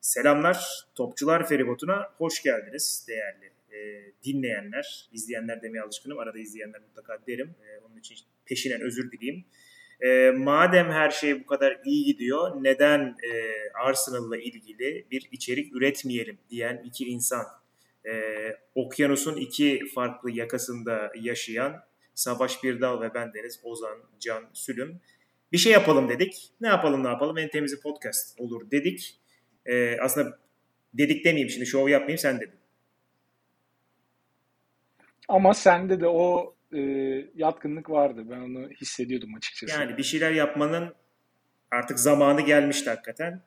Selamlar, Topçular Feribotu'na hoş geldiniz değerli e, dinleyenler. izleyenler demeye alışkınım, arada izleyenler mutlaka derim. E, onun için peşinen özür dileyim. E, madem her şey bu kadar iyi gidiyor, neden e, Arsenal'la ilgili bir içerik üretmeyelim diyen iki insan. E, okyanusun iki farklı yakasında yaşayan Savaş Birdal ve ben Deniz Ozan Can Sülüm. Bir şey yapalım dedik. Ne yapalım ne yapalım en temizi podcast olur dedik. E, aslında dedik demeyeyim şimdi şov yapmayayım sen dedin. Ama sende de o e, yatkınlık vardı. Ben onu hissediyordum açıkçası. Yani bir şeyler yapmanın artık zamanı gelmişti hakikaten.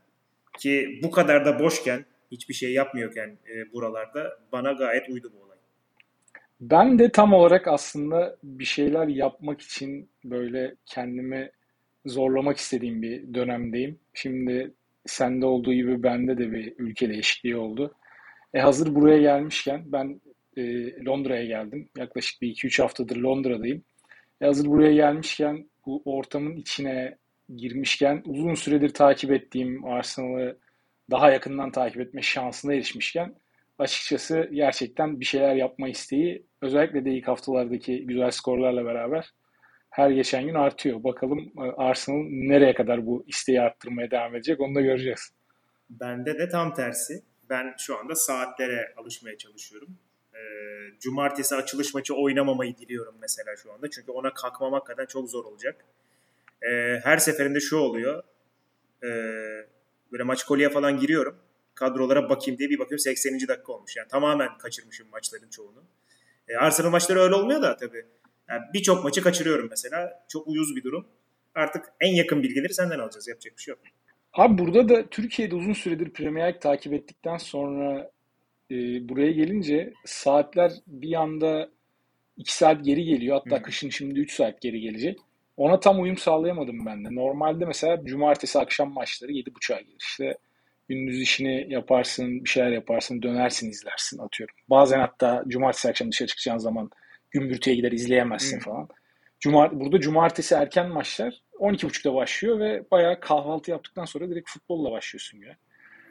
Ki bu kadar da boşken, hiçbir şey yapmıyorken e, buralarda bana gayet uydu bu olay. Ben de tam olarak aslında bir şeyler yapmak için böyle kendimi zorlamak istediğim bir dönemdeyim. Şimdi sende olduğu gibi bende de bir ülke değişikliği oldu. E hazır buraya gelmişken ben e, Londra'ya geldim. Yaklaşık bir 2-3 haftadır Londra'dayım. E hazır buraya gelmişken bu ortamın içine girmişken uzun süredir takip ettiğim Arsenal'ı daha yakından takip etme şansına erişmişken açıkçası gerçekten bir şeyler yapma isteği özellikle de ilk haftalardaki güzel skorlarla beraber her geçen gün artıyor. Bakalım e, Arsenal nereye kadar bu isteği arttırmaya devam edecek onu da göreceğiz. Bende de tam tersi. Ben şu anda saatlere alışmaya çalışıyorum. E, cumartesi açılış maçı oynamamayı diliyorum mesela şu anda. Çünkü ona kalkmamak kadar çok zor olacak. E, her seferinde şu oluyor. böyle maç kolye falan giriyorum. Kadrolara bakayım diye bir bakıyorum 80. dakika olmuş. Yani tamamen kaçırmışım maçların çoğunu. Arsenal maçları öyle olmuyor da tabii yani Birçok maçı kaçırıyorum mesela. Çok uyuz bir durum. Artık en yakın bilgileri senden alacağız. Yapacak bir şey yok. Abi burada da Türkiye'de uzun süredir Premier League takip ettikten sonra e, buraya gelince saatler bir anda 2 saat geri geliyor. Hatta hmm. kışın şimdi 3 saat geri gelecek. Ona tam uyum sağlayamadım ben de. Normalde mesela cumartesi akşam maçları 7.30'a gelir. İşte gündüz işini yaparsın, bir şeyler yaparsın, dönersin, izlersin atıyorum. Bazen hatta cumartesi akşam dışarı çıkacağın zaman gümbürtüye gider izleyemezsin hmm. falan. Cumart burada cumartesi erken maçlar 12.30'da başlıyor ve bayağı kahvaltı yaptıktan sonra direkt futbolla başlıyorsun ya.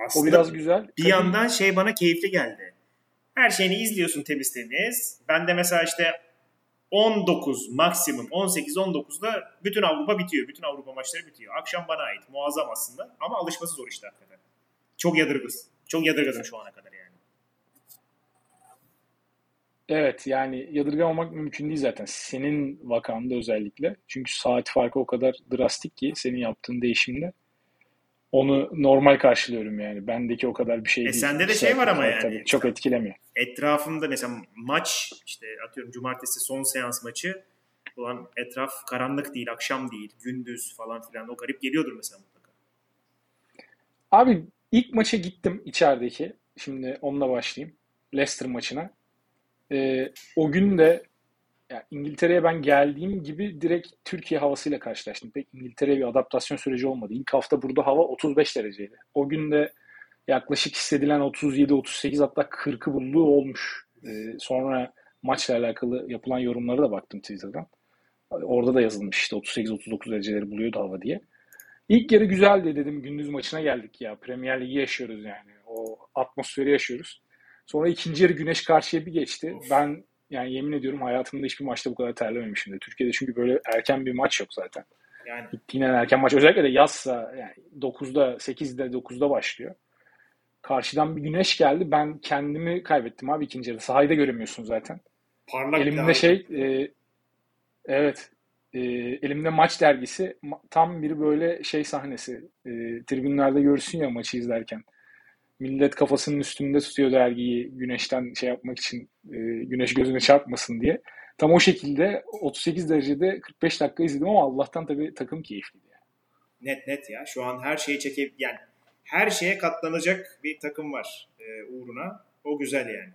Aslında o biraz güzel. Bir Tabii... yandan şey bana keyifli geldi. Her şeyini izliyorsun temiz temiz. Ben de mesela işte 19 maksimum 18-19'da bütün Avrupa bitiyor. Bütün Avrupa maçları bitiyor. Akşam bana ait. Muazzam aslında. Ama alışması zor işte hakikaten. Çok yadırgız. Çok yadırgadım şu ana kadar. Evet yani yadırgamamak mümkün değil zaten. Senin vakanda özellikle. Çünkü saat farkı o kadar drastik ki senin yaptığın değişimle. Onu normal karşılıyorum yani. Bendeki o kadar bir şey e değil. Sende de şey var ama yani. Tabii, çok etkilemiyor. Etrafında mesela maç işte atıyorum cumartesi son seans maçı ulan etraf karanlık değil, akşam değil, gündüz falan filan o garip geliyordur mesela mutlaka. Abi ilk maça gittim içerideki. Şimdi onunla başlayayım. Leicester maçına. E, o gün de yani İngiltere'ye ben geldiğim gibi direkt Türkiye havasıyla karşılaştım. Pek İngiltere'ye bir adaptasyon süreci olmadı. İlk hafta burada hava 35 dereceydi. O gün de yaklaşık hissedilen 37-38 hatta 40'ı bulduğu olmuş. Ee, sonra maçla alakalı yapılan yorumlara da baktım Twitter'dan. Orada da yazılmış işte 38-39 dereceleri buluyordu hava diye. İlk yarı güzeldi dedim. Gündüz maçına geldik ya. Premier Ligi yaşıyoruz yani. O atmosferi yaşıyoruz. Sonra ikinci yarı güneş karşıya bir geçti. Ben yani yemin ediyorum hayatımda hiçbir maçta bu kadar terlememişimdir. Türkiye'de çünkü böyle erken bir maç yok zaten. Yani. Gittiğin erken maç özellikle de yazsa yani 9'da 8'de 9'da başlıyor. Karşıdan bir güneş geldi. Ben kendimi kaybettim abi ikinci yarıda. Sahayı da göremiyorsun zaten. Parlak Elimde şey e, evet e, elimde maç dergisi tam bir böyle şey sahnesi. E, tribünlerde görürsün ya maçı izlerken millet kafasının üstünde tutuyor dergiyi güneşten şey yapmak için e, güneş gözüne çarpmasın diye. Tam o şekilde 38 derecede 45 dakika izledim ama Allah'tan tabii takım keyifliydi. Yani. Net net ya. Şu an her şeyi çekip yani her şeye katlanacak bir takım var e, uğruna. O güzel yani.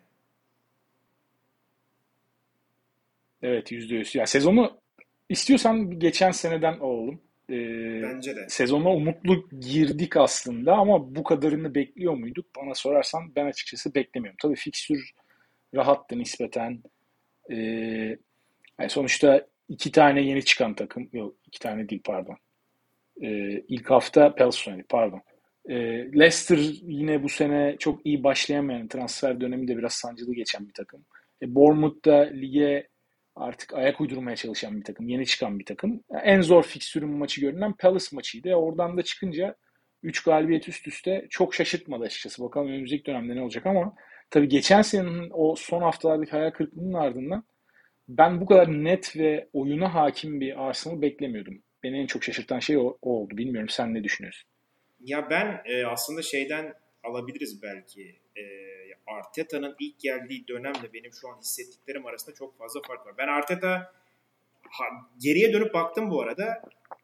Evet yüzde yüz. Ya sezonu istiyorsan geçen seneden alalım. Ee, Bence de. Sezona umutlu girdik aslında ama bu kadarını bekliyor muyduk? Bana sorarsan ben açıkçası beklemiyorum. Tabii fikstür rahattı nispeten. Ee, yani sonuçta iki tane yeni çıkan takım, yok iki tane değil pardon. Ee, ilk hafta Pels pardon. E, Leicester yine bu sene çok iyi başlayamayan transfer dönemi de biraz sancılı geçen bir takım. E, Bournemouth da lige artık ayak uydurmaya çalışan bir takım. Yeni çıkan bir takım. En zor fikstürün maçı görünen Palace maçıydı. Oradan da çıkınca 3 galibiyet üst üste çok şaşırtmadı açıkçası. Bakalım önümüzdeki dönemde ne olacak ama tabii geçen senenin o son haftalardaki hayal kırıklığının ardından ben bu kadar net ve oyuna hakim bir Arsenal beklemiyordum. Beni en çok şaşırtan şey o, o oldu. Bilmiyorum sen ne düşünüyorsun? Ya ben e, aslında şeyden alabiliriz belki. E, Arteta'nın ilk geldiği dönemle benim şu an hissettiklerim arasında çok fazla fark var. Ben Arteta ha, geriye dönüp baktım bu arada.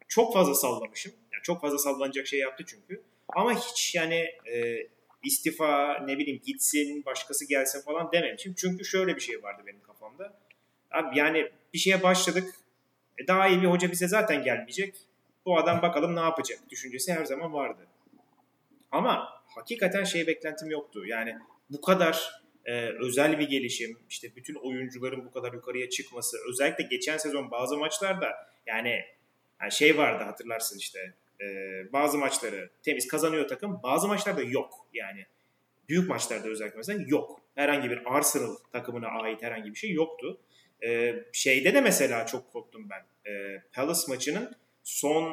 Çok fazla sallamışım. Yani çok fazla sallanacak şey yaptı çünkü. Ama hiç yani e, istifa ne bileyim gitsin başkası gelsin falan dememişim. Çünkü şöyle bir şey vardı benim kafamda. Abi yani bir şeye başladık. E, daha iyi bir hoca bize zaten gelmeyecek. Bu adam bakalım ne yapacak düşüncesi her zaman vardı. Ama hakikaten şey beklentim yoktu. Yani bu kadar e, özel bir gelişim, işte bütün oyuncuların bu kadar yukarıya çıkması, özellikle geçen sezon bazı maçlarda yani, yani şey vardı hatırlarsın işte e, bazı maçları temiz kazanıyor takım, bazı maçlarda yok yani. Büyük maçlarda özellikle mesela yok. Herhangi bir Arsenal takımına ait herhangi bir şey yoktu. E, şeyde de mesela çok korktum ben. E, Palace maçının son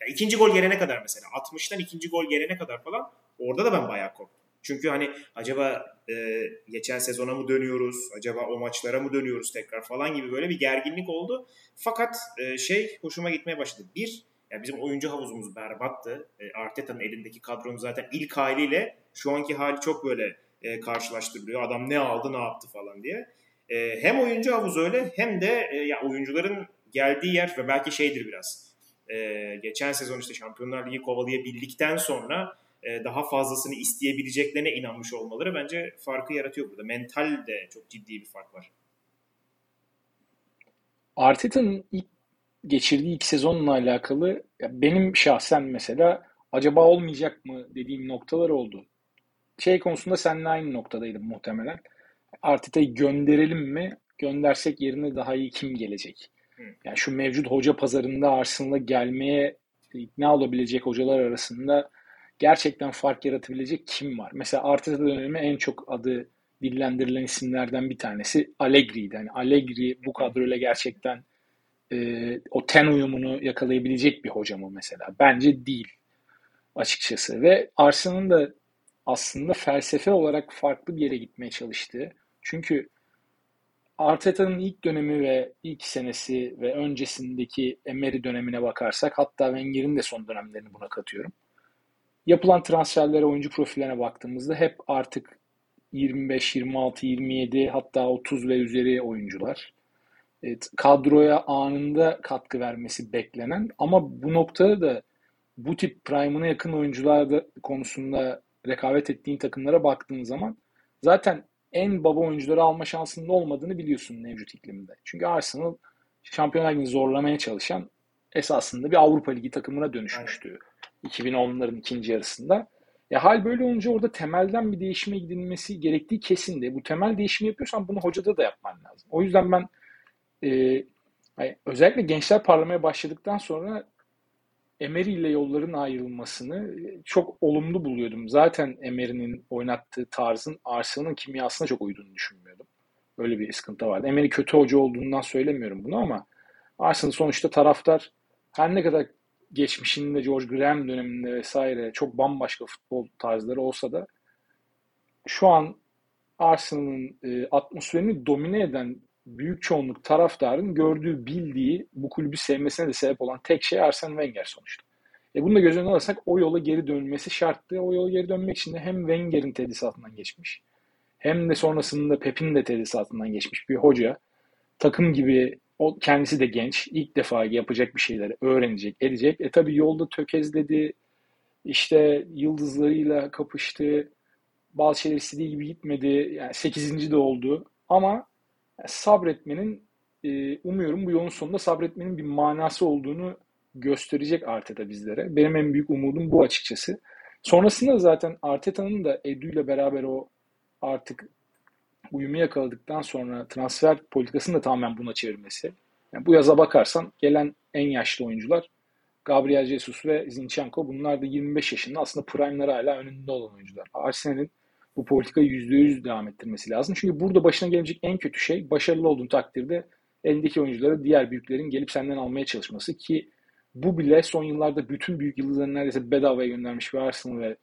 ya ikinci gol gelene kadar mesela 60'tan ikinci gol gelene kadar falan orada da ben bayağı korktum. Çünkü hani acaba e, geçen sezona mı dönüyoruz? Acaba o maçlara mı dönüyoruz tekrar falan gibi böyle bir gerginlik oldu. Fakat e, şey hoşuma gitmeye başladı. Bir, yani bizim oyuncu havuzumuz berbattı. E, Arteta'nın elindeki kadronun zaten ilk haliyle şu anki hali çok böyle e, karşılaştırılıyor. Adam ne aldı ne yaptı falan diye. E, hem oyuncu havuzu öyle hem de e, ya oyuncuların geldiği yer ve belki şeydir biraz. E, geçen sezon işte Şampiyonlar Ligi kovalayabildikten sonra daha fazlasını isteyebileceklerine inanmış olmaları bence farkı yaratıyor burada. Mental de çok ciddi bir fark var. Arteta'nın ilk geçirdiği iki sezonla alakalı benim şahsen mesela acaba olmayacak mı dediğim noktalar oldu. Şey konusunda seninle aynı noktadaydım muhtemelen. Arteta'yı gönderelim mi? Göndersek yerine daha iyi kim gelecek? Yani şu mevcut hoca pazarında Arsenal'a gelmeye ikna olabilecek hocalar arasında gerçekten fark yaratabilecek kim var? Mesela Arteta dönemi en çok adı dillendirilen isimlerden bir tanesi Allegri'ydi. Yani Allegri bu kadroyla gerçekten e, o ten uyumunu yakalayabilecek bir hoca mı mesela? Bence değil açıkçası. Ve Arsenal'ın da aslında felsefe olarak farklı bir yere gitmeye çalıştığı. Çünkü Arteta'nın ilk dönemi ve ilk senesi ve öncesindeki Emery dönemine bakarsak hatta Wenger'in de son dönemlerini buna katıyorum yapılan transferlere, oyuncu profillerine baktığımızda hep artık 25, 26, 27 hatta 30 ve üzeri oyuncular. Evet, kadroya anında katkı vermesi beklenen ama bu noktada da bu tip prime'ına yakın oyuncular da konusunda rekabet ettiğin takımlara baktığın zaman zaten en baba oyuncuları alma şansının olmadığını biliyorsun mevcut iklimde. Çünkü Arsenal Şampiyonlar Ligi'ni zorlamaya çalışan esasında bir Avrupa Ligi takımına dönüşmüştü. Evet 2010'ların ikinci yarısında. Ya hal böyle olunca orada temelden bir değişime gidilmesi gerektiği kesindi. Bu temel değişimi yapıyorsan bunu hocada da yapman lazım. O yüzden ben e, özellikle gençler parlamaya başladıktan sonra Emery ile yolların ayrılmasını çok olumlu buluyordum. Zaten Emery'nin oynattığı tarzın Arsenal'ın kimyasına çok uyduğunu düşünmüyordum. Öyle bir sıkıntı vardı. Emery kötü hoca olduğundan söylemiyorum bunu ama Arsenal sonuçta taraftar her ne kadar geçmişinde George Graham döneminde vesaire çok bambaşka futbol tarzları olsa da şu an Arsenal'ın e, atmosferini domine eden büyük çoğunluk taraftarın gördüğü, bildiği, bu kulübü sevmesine de sebep olan tek şey Arsene Wenger sonuçta. E bunu da göz önüne alırsak o yola geri dönmesi şarttı. O yola geri dönmek için de hem Wenger'in tedrisatından geçmiş hem de sonrasında Pep'in de tedrisatından geçmiş bir hoca takım gibi o kendisi de genç. ilk defa yapacak bir şeyleri öğrenecek, edecek. E tabii yolda tökezledi. işte yıldızlarıyla kapıştı. Bazı şeyler istediği gibi gitmedi. Yani 8. de oldu. Ama sabretmenin e, umuyorum bu yolun sonunda sabretmenin bir manası olduğunu gösterecek Arteta bizlere. Benim en büyük umudum bu açıkçası. Sonrasında zaten Arteta'nın da Edu ile beraber o artık uyumu yakaladıktan sonra transfer politikasını da tamamen buna çevirmesi. Yani bu yaza bakarsan gelen en yaşlı oyuncular Gabriel Jesus ve Zinchenko bunlar da 25 yaşında aslında prime'ları hala önünde olan oyuncular. Arsenal'in bu politikayı %100 devam ettirmesi lazım. Çünkü burada başına gelecek en kötü şey başarılı olduğun takdirde elindeki oyuncuları diğer büyüklerin gelip senden almaya çalışması ki bu bile son yıllarda bütün büyük yıldızları neredeyse bedavaya göndermiş bir Arsenal ve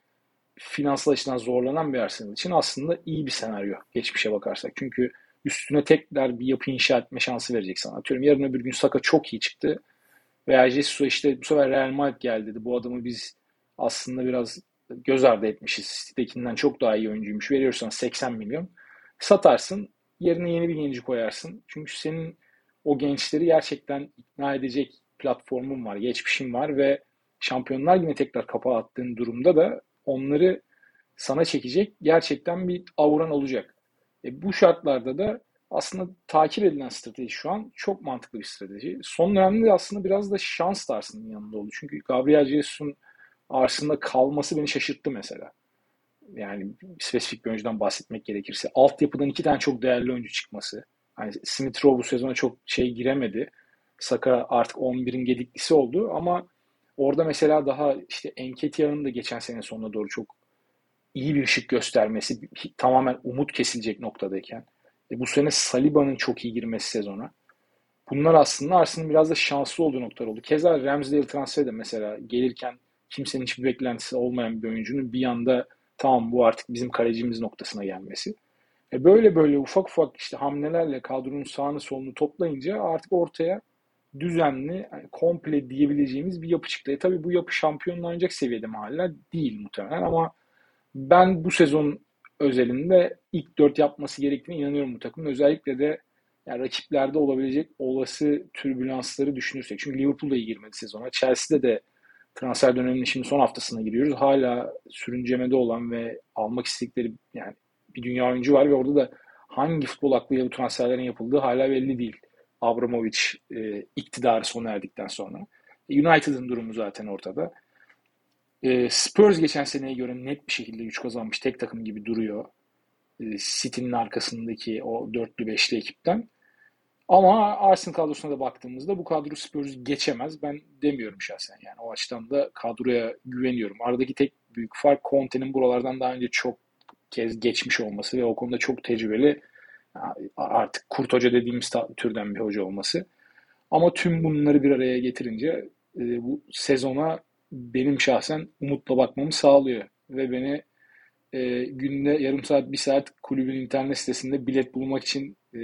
finansal açıdan zorlanan bir Arsenal için aslında iyi bir senaryo geçmişe bakarsak. Çünkü üstüne tekrar bir yapı inşa etme şansı verecek sana. Atıyorum yarın öbür gün Saka çok iyi çıktı. Veya Jesus işte bu sefer Real Madrid geldi dedi. Bu adamı biz aslında biraz göz ardı etmişiz. City'dekinden çok daha iyi oyuncuymuş. Veriyorsan 80 milyon. Satarsın. Yerine yeni bir genci koyarsın. Çünkü senin o gençleri gerçekten ikna edecek platformun var, geçmişin var ve şampiyonlar yine tekrar kapağı attığın durumda da onları sana çekecek gerçekten bir avran olacak. E, bu şartlarda da aslında takip edilen strateji şu an çok mantıklı bir strateji. Son dönemde aslında biraz da şans da yanında oldu. Çünkü Gabriel Jesus'un Arsenal'da kalması beni şaşırttı mesela. Yani spesifik bir oyuncudan bahsetmek gerekirse. Altyapıdan iki tane çok değerli oyuncu çıkması. Hani Smith Rowe bu sezona çok şey giremedi. Saka artık 11'in gediklisi oldu ama orada mesela daha işte Enketia'nın da geçen sene sonuna doğru çok iyi bir ışık göstermesi tamamen umut kesilecek noktadayken e bu sene Saliba'nın çok iyi girmesi sezona. Bunlar aslında Arsenal'ın biraz da şanslı olduğu noktalar oldu. Keza Ramsdale transferi de mesela gelirken kimsenin hiçbir beklentisi olmayan bir oyuncunun bir anda tamam bu artık bizim kalecimiz noktasına gelmesi. E böyle böyle ufak ufak işte hamlelerle kadronun sağını solunu toplayınca artık ortaya düzenli, komple diyebileceğimiz bir yapı çıktı. E tabii bu yapı şampiyonla oynayacak seviyede mi hala? Değil muhtemelen ama ben bu sezon özelinde ilk dört yapması gerektiğine inanıyorum bu takımın. Özellikle de yani rakiplerde olabilecek olası türbülansları düşünürsek. Çünkü Liverpool'da iyi girmedi sezona. Chelsea'de de transfer döneminin şimdi son haftasına giriyoruz. Hala sürüncemede olan ve almak istedikleri yani bir dünya oyuncu var ve orada da hangi futbol aklıyla bu transferlerin yapıldığı hala belli değil. Abramovich e, iktidarı sona erdikten sonra. United'ın durumu zaten ortada. E, Spurs geçen seneye göre net bir şekilde güç kazanmış. Tek takım gibi duruyor. E, City'nin arkasındaki o dörtlü beşli ekipten. Ama Arsenal kadrosuna da baktığımızda bu kadro Spurs'u geçemez. Ben demiyorum şahsen yani. O açıdan da kadroya güveniyorum. Aradaki tek büyük fark Conte'nin buralardan daha önce çok kez geçmiş olması ve o konuda çok tecrübeli artık kurt hoca dediğimiz türden bir hoca olması. Ama tüm bunları bir araya getirince e, bu sezona benim şahsen umutla bakmamı sağlıyor. Ve beni e, günde yarım saat, bir saat kulübün internet sitesinde bilet bulmak için e,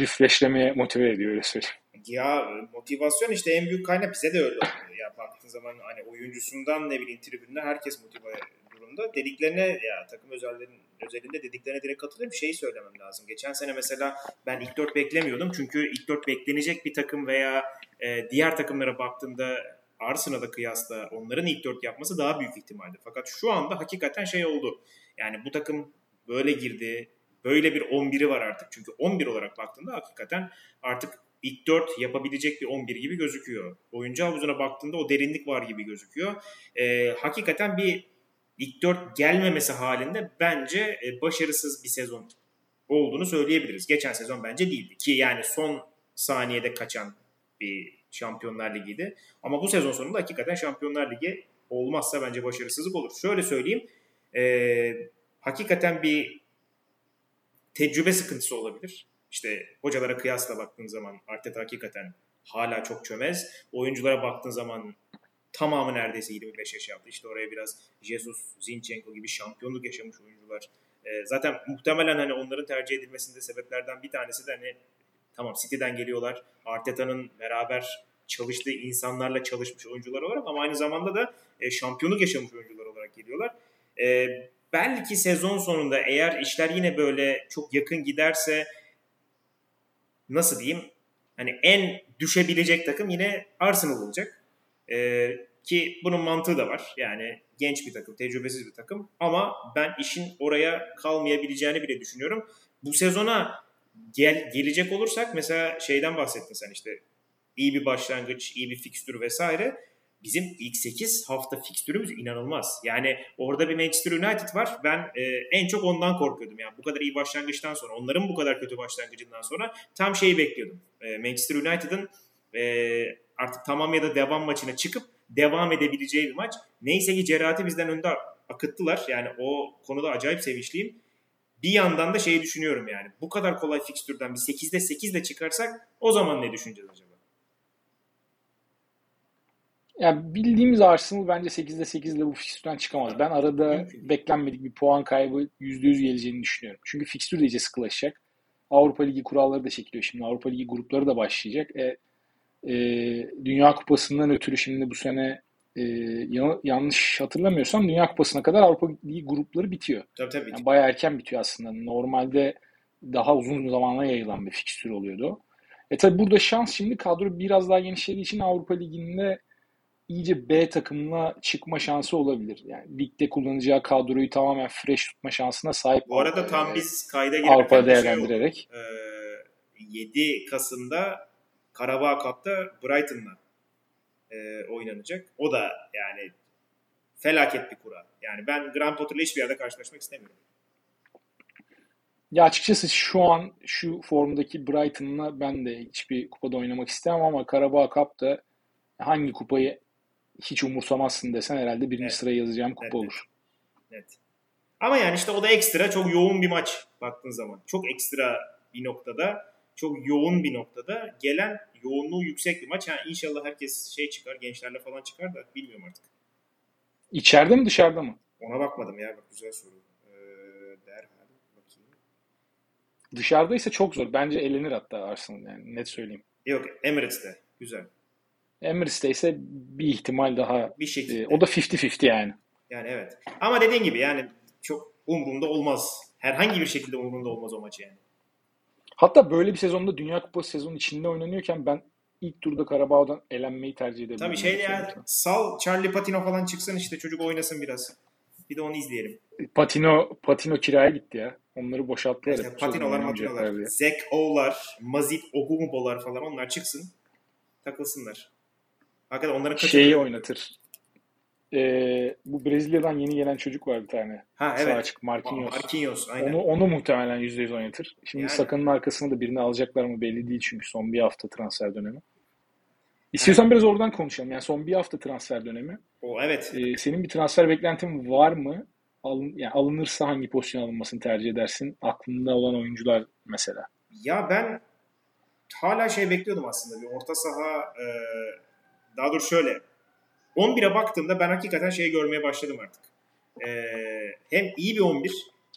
refreshlemeye motive ediyor öyle söyleyeyim. Ya motivasyon işte en büyük kaynak bize de öyle oluyor. Ya baktığın zaman hani oyuncusundan ne bileyim tribünde herkes motive durumda. Dediklerine ya takım özellerin özelinde dediklerine direkt katılıyorum. Şeyi söylemem lazım. Geçen sene mesela ben ilk dört beklemiyordum. Çünkü ilk dört beklenecek bir takım veya e, diğer takımlara baktığımda Arsenal'a kıyasla onların ilk dört yapması daha büyük ihtimaldi. Fakat şu anda hakikaten şey oldu. Yani bu takım böyle girdi. Böyle bir 11'i var artık. Çünkü 11 olarak baktığında hakikaten artık ilk 4 yapabilecek bir 11 gibi gözüküyor. Oyuncu havuzuna baktığında o derinlik var gibi gözüküyor. Ee, hakikaten bir ilk 4 gelmemesi halinde bence e, başarısız bir sezon olduğunu söyleyebiliriz. Geçen sezon bence değildi ki yani son saniyede kaçan bir Şampiyonlar Ligi'ydi. Ama bu sezon sonunda hakikaten Şampiyonlar Ligi olmazsa bence başarısızlık olur. Şöyle söyleyeyim. E, hakikaten bir tecrübe sıkıntısı olabilir. İşte hocalara kıyasla baktığın zaman Arteta hakikaten hala çok çömez. Oyunculara baktığın zaman tamamı neredeyse 25 yaş yaptı. İşte oraya biraz Jesus, Zinchenko gibi şampiyonluk yaşamış oyuncular. E, zaten muhtemelen hani onların tercih edilmesinde sebeplerden bir tanesi de hani tamam City'den geliyorlar. Arteta'nın beraber çalıştığı insanlarla çalışmış oyuncular olarak ama aynı zamanda da e, şampiyonluk yaşamış oyuncular olarak geliyorlar. E, belki sezon sonunda eğer işler yine böyle çok yakın giderse nasıl diyeyim hani en düşebilecek takım yine Arsenal olacak. E, ki bunun mantığı da var. Yani genç bir takım, tecrübesiz bir takım. Ama ben işin oraya kalmayabileceğini bile düşünüyorum. Bu sezona gel, gelecek olursak mesela şeyden bahsettin sen işte iyi bir başlangıç, iyi bir fikstür vesaire. Bizim ilk 8 hafta fikstürümüz inanılmaz. Yani orada bir Manchester United var. Ben e, en çok ondan korkuyordum. Yani bu kadar iyi başlangıçtan sonra, onların bu kadar kötü başlangıcından sonra tam şeyi bekliyordum. E, Manchester United'ın e, artık tamam ya da devam maçına çıkıp devam edebileceği bir maç. Neyse ki Cerrah'ı bizden önde akıttılar. Yani o konuda acayip sevinçliyim. Bir yandan da şeyi düşünüyorum yani. Bu kadar kolay fikstürden bir 8'de 8 ile çıkarsak o zaman ne düşüneceğiz acaba? Ya bildiğimiz Arsenal bence 8'de 8 ile bu fikstürden çıkamaz. Ben arada Mümkün. beklenmedik bir puan kaybı %100 geleceğini düşünüyorum. Çünkü fikstür de iyice sıkılaşacak. Avrupa Ligi kuralları da çekiliyor. Şimdi Avrupa Ligi grupları da başlayacak. E, e, Dünya Kupası'ndan ötürü şimdi bu sene e, yanlış hatırlamıyorsam Dünya Kupası'na kadar Avrupa Ligi grupları bitiyor. Tabii tabii. Yani bayağı erken bitiyor aslında. Normalde daha uzun zamana yayılan bir fikstür oluyordu. E tabi burada şans şimdi kadro biraz daha genişlediği için Avrupa Ligi'nde iyice B takımına çıkma şansı olabilir. Yani ligde kullanacağı kadroyu tamamen fresh tutma şansına sahip. Bu arada tam biz kayda girerken Avrupa değerlendirerek. Şey ee, 7 Kasım'da Karabağ Cup'ta Brighton'la e, oynanacak. O da yani felaket bir kura. Yani ben Grand Potter'la hiçbir yerde karşılaşmak istemiyorum. Ya açıkçası şu an şu formdaki Brighton'la ben de hiçbir kupada oynamak istemem ama Karabağ Cup'ta hangi kupayı hiç umursamazsın desen herhalde birinci evet. sıraya yazacağım kupa evet. olur. Evet. Ama yani işte o da ekstra çok yoğun bir maç baktığın zaman. Çok ekstra bir noktada, çok yoğun bir noktada gelen yoğunluğu yüksek bir maç. Yani inşallah herkes şey çıkar, gençlerle falan çıkar da bilmiyorum artık. İçeride mi dışarıda mı? Ona bakmadım ya bak güzel soru. Ee, derhal bakayım. Dışarıdaysa çok zor. Bence elenir hatta Arsenal yani net söyleyeyim. Yok Emirates'te. Güzel. Emirates'te ise bir ihtimal daha bir şekilde. E, o da 50-50 yani. Yani evet. Ama dediğin gibi yani çok umurumda olmaz. Herhangi bir şekilde umurumda olmaz o maç yani. Hatta böyle bir sezonda Dünya Kupası sezonun içinde oynanıyorken ben ilk turda Karabağ'dan elenmeyi tercih ederim. Tabii şey ya sal Charlie Patino falan çıksın işte çocuk oynasın biraz. Bir de onu izleyelim. Patino Patino kiraya gitti ya. Onları boşalttılar. İşte Patino'lar, Matino'lar. Zek O'lar, Mazit Ogumubo'lar falan onlar çıksın. Takılsınlar. Hakikaten onların Şeyi oynatır. Ee, bu Brezilya'dan yeni gelen çocuk var bir tane. Ha evet. Sağ açık Marquinhos. Marquinhos aynen. Onu, onu muhtemelen %100 oynatır. Şimdi yani. Sakın'ın arkasına da birini alacaklar mı belli değil çünkü son bir hafta transfer dönemi. İstiyorsan biraz oradan konuşalım. Yani son bir hafta transfer dönemi. O evet. Ee, senin bir transfer beklentin var mı? Alın, yani alınırsa hangi pozisyon alınmasını tercih edersin? Aklında olan oyuncular mesela. Ya ben hala şey bekliyordum aslında. Bir orta saha e, daha doğrusu şöyle 11'e baktığımda ben hakikaten şeyi görmeye başladım artık. Ee, hem iyi bir 11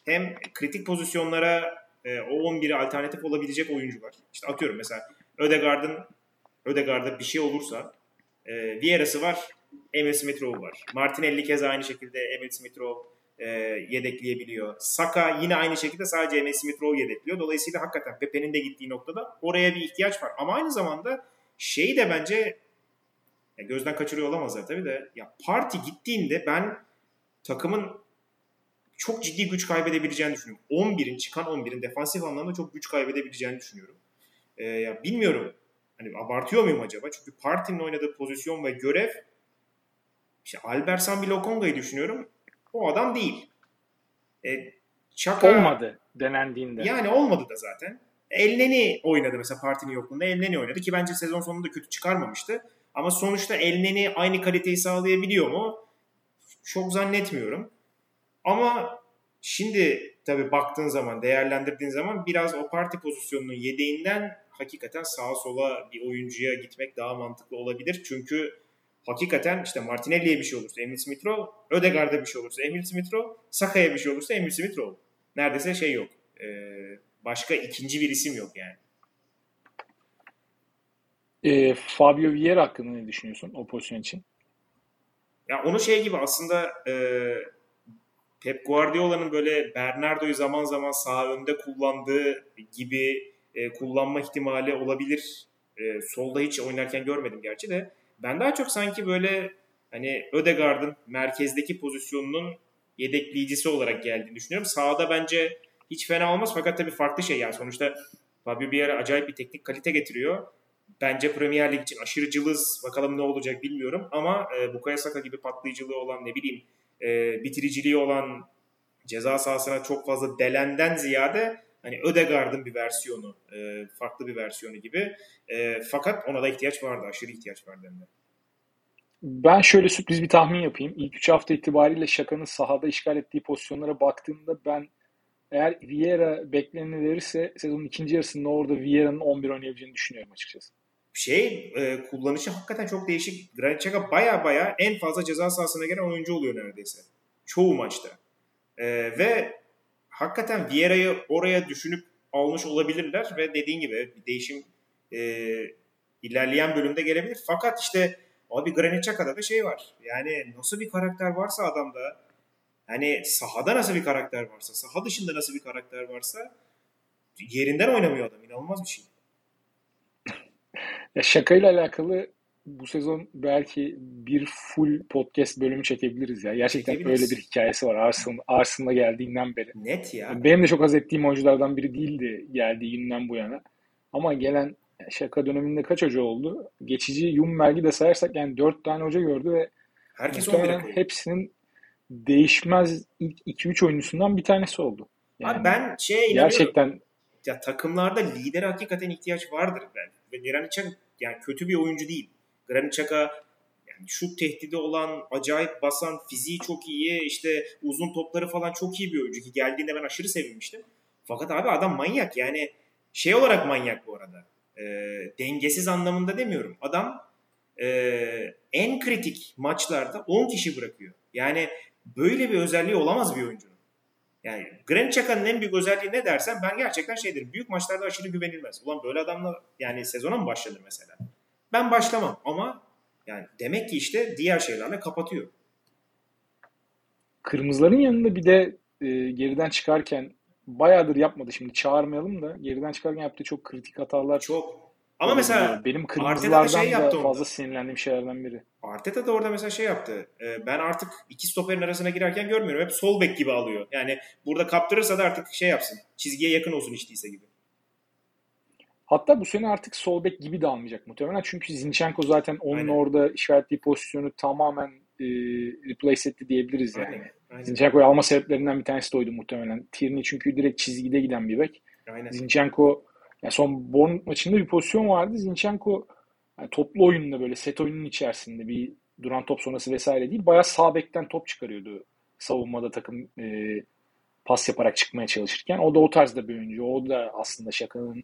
hem kritik pozisyonlara e, o 11'e alternatif olabilecek oyuncular. İşte atıyorum mesela Ödegaard'ın Ödegaard'a bir şey olursa e, Vieira'sı var, Emil Smith Rowe var. Martinelli keza aynı şekilde Emil Smith Rowe e, yedekleyebiliyor. Saka yine aynı şekilde sadece Emil Smith Rowe yedekliyor. Dolayısıyla hakikaten Pepe'nin de gittiği noktada oraya bir ihtiyaç var. Ama aynı zamanda şeyi de bence ya gözden kaçırıyor olamazlar tabii de. Ya parti gittiğinde ben takımın çok ciddi güç kaybedebileceğini düşünüyorum. 11'in çıkan 11'in defansif anlamda çok güç kaybedebileceğini düşünüyorum. Ee, ya bilmiyorum. Hani abartıyor muyum acaba? Çünkü partinin oynadığı pozisyon ve görev işte Albert Sambi Lokonga'yı düşünüyorum. O adam değil. E, Çaka, olmadı denendiğinde. Yani olmadı da zaten. Elneni oynadı mesela partinin yokluğunda. Elneni oynadı ki bence sezon sonunda kötü çıkarmamıştı. Ama sonuçta Elneni aynı kaliteyi sağlayabiliyor mu? Çok zannetmiyorum. Ama şimdi tabii baktığın zaman, değerlendirdiğin zaman biraz o parti pozisyonunun yedeğinden hakikaten sağa sola bir oyuncuya gitmek daha mantıklı olabilir. Çünkü hakikaten işte Martinelli'ye bir şey olursa Emil Smith-Rowe, Ödegaard'a bir şey olursa Emil Smith-Rowe, Saka'ya bir şey olursa Emil Smith-Rowe. Neredeyse şey yok. Başka ikinci bir isim yok yani. E, Fabio Vieira hakkında ne düşünüyorsun o pozisyon için? Ya onu şey gibi aslında e, Pep Guardiola'nın böyle Bernardo'yu zaman zaman sağ önde kullandığı gibi e, kullanma ihtimali olabilir. E, solda hiç oynarken görmedim gerçi de. Ben daha çok sanki böyle hani Ödegaard'ın merkezdeki pozisyonunun yedekleyicisi olarak geldiğini düşünüyorum. Sağda bence hiç fena olmaz fakat tabii farklı şey yani sonuçta Fabio Vieira acayip bir teknik kalite getiriyor bence Premier Lig için aşırı cılız. Bakalım ne olacak bilmiyorum. Ama e, Bukayo Saka gibi patlayıcılığı olan ne bileyim e, bitiriciliği olan ceza sahasına çok fazla delenden ziyade hani Ödegaard'ın bir versiyonu, e, farklı bir versiyonu gibi. E, fakat ona da ihtiyaç vardı, aşırı ihtiyaç vardı hem de. Ben şöyle sürpriz bir tahmin yapayım. İlk 3 hafta itibariyle Şaka'nın sahada işgal ettiği pozisyonlara baktığımda ben eğer Vieira bekleneni verirse sezonun ikinci yarısında orada Vieira'nın 11 oynayabileceğini düşünüyorum açıkçası. Şey e, kullanışı hakikaten çok değişik. Granit Xhaka baya baya en fazla ceza sahasına gelen oyuncu oluyor neredeyse. Çoğu maçta. E, ve hakikaten Vieira'yı oraya düşünüp almış olabilirler ve dediğin gibi bir değişim e, ilerleyen bölümde gelebilir. Fakat işte abi Granit Xhaka'da da şey var. Yani nasıl bir karakter varsa adamda hani sahada nasıl bir karakter varsa, saha dışında nasıl bir karakter varsa yerinden oynamıyor adam. İnanılmaz bir şey. Ya şakayla alakalı bu sezon belki bir full podcast bölümü çekebiliriz ya. Gerçekten öyle bir hikayesi var Arsenal, Arsenal'a geldiğinden beri. Net ya. Benim de çok az ettiğim oyunculardan biri değildi geldiği günden bu yana. Ama gelen şaka döneminde kaç hoca oldu? Geçici Yumberg'i de sayarsak yani dört tane hoca gördü ve Herkes hepsinin değişmez ilk 2-3 oyuncusundan bir tanesi oldu. Yani Abi ben şeye gerçekten ya takımlarda lider hakikaten ihtiyaç vardır ben. Ve Granit yani kötü bir oyuncu değil. Granit Xhaka yani şut tehdidi olan, acayip basan, fiziği çok iyi, işte uzun topları falan çok iyi bir oyuncu ki geldiğinde ben aşırı sevinmiştim. Fakat abi adam manyak yani şey olarak manyak bu arada. E, dengesiz anlamında demiyorum. Adam e, en kritik maçlarda 10 kişi bırakıyor. Yani böyle bir özelliği olamaz bir oyuncunun. Yani Granit Xhaka'nın en büyük özelliği ne dersen ben gerçekten şey derim. Büyük maçlarda aşırı güvenilmez. Ulan böyle adamla yani sezona mı başlanır mesela? Ben başlamam ama yani demek ki işte diğer şeylerle kapatıyor. Kırmızıların yanında bir de e, geriden çıkarken bayağıdır yapmadı şimdi çağırmayalım da geriden çıkarken yaptığı çok kritik hatalar çok ama mesela benim kırmızılardan şey da fazla onda. sinirlendiğim şeylerden biri. Arteta da orada mesela şey yaptı. Ee, ben artık iki stoperin arasına girerken görmüyorum. Hep sol bek gibi alıyor. Yani burada kaptırırsa da artık şey yapsın. Çizgiye yakın olsun içtiyse gibi. Hatta bu sene artık sol bek gibi de almayacak muhtemelen. Çünkü Zinchenko zaten onun Aynen. orada işaretli pozisyonu tamamen e, replace etti diyebiliriz yani. Aynen. Aynen. Zinchenko'yu alma sebeplerinden bir tanesi de oydu muhtemelen. Tierney çünkü direkt çizgide giden bir bek. Aynen. Zinchenko yani son Bournemouth maçında bir pozisyon vardı. Zinchenko yani toplu oyununda böyle set oyunun içerisinde bir duran top sonrası vesaire değil. Bayağı sağ bekten top çıkarıyordu savunmada takım e, pas yaparak çıkmaya çalışırken. O da o tarzda bir oyuncu. O da aslında şakanın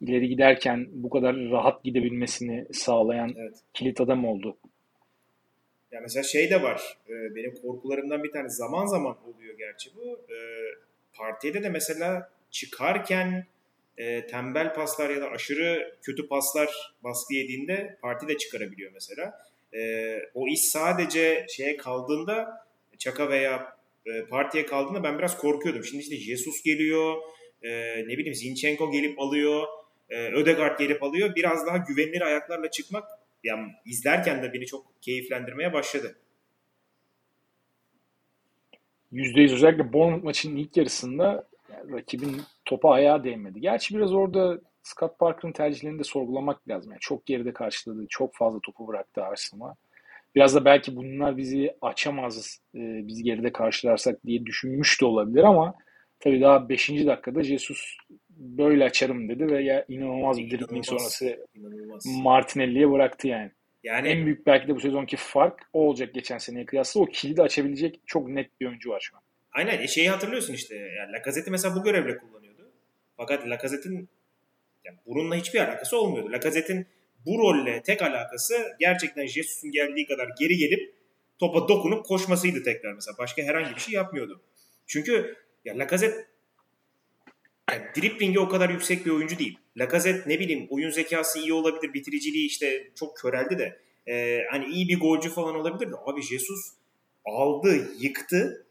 ileri giderken bu kadar rahat gidebilmesini sağlayan evet. kilit adam oldu. Ya mesela şey de var. E, benim korkularımdan bir tane zaman zaman oluyor gerçi bu. E, partide de mesela çıkarken e, tembel paslar ya da aşırı kötü paslar baskı yediğinde parti de çıkarabiliyor mesela. E, o iş sadece şeye kaldığında Çaka veya e, partiye kaldığında ben biraz korkuyordum. Şimdi işte Jesus geliyor, e, ne bileyim Zinchenko gelip alıyor, e, Ödegaard gelip alıyor. Biraz daha güvenilir ayaklarla çıkmak yani izlerken de beni çok keyiflendirmeye başladı. %100 özellikle Bournemouth maçının ilk yarısında rakibin topa ayağa değmedi. Gerçi biraz orada Scott Parker'ın tercihlerini de sorgulamak lazım. Yani çok geride karşıladı. Çok fazla topu bıraktı Arsenal'a. Biraz da belki bunlar bizi açamaz, e, biz geride karşılarsak diye düşünmüş de olabilir ama tabii daha 5. dakikada Jesus böyle açarım dedi ve ya inanılmaz bir dribbling sonrası inanılmaz. Martinelli'ye bıraktı yani. Yani en büyük belki de bu sezonki fark o olacak geçen seneye kıyasla. O kilidi açabilecek çok net bir oyuncu var şu an. Aynen e, şeyi hatırlıyorsun işte. Yani Lacazette'i mesela bu görevle kullanıyordu. Fakat Lacazette'in yani bununla hiçbir alakası olmuyordu. Lacazette'in bu rolle tek alakası gerçekten Jesus'un geldiği kadar geri gelip topa dokunup koşmasıydı tekrar mesela. Başka herhangi bir şey yapmıyordu. Çünkü ya Lacazette yani driplingi o kadar yüksek bir oyuncu değil. Lacazette ne bileyim oyun zekası iyi olabilir. Bitiriciliği işte çok köreldi de. E, hani iyi bir golcü falan olabilir de. Abi Jesus aldı, yıktı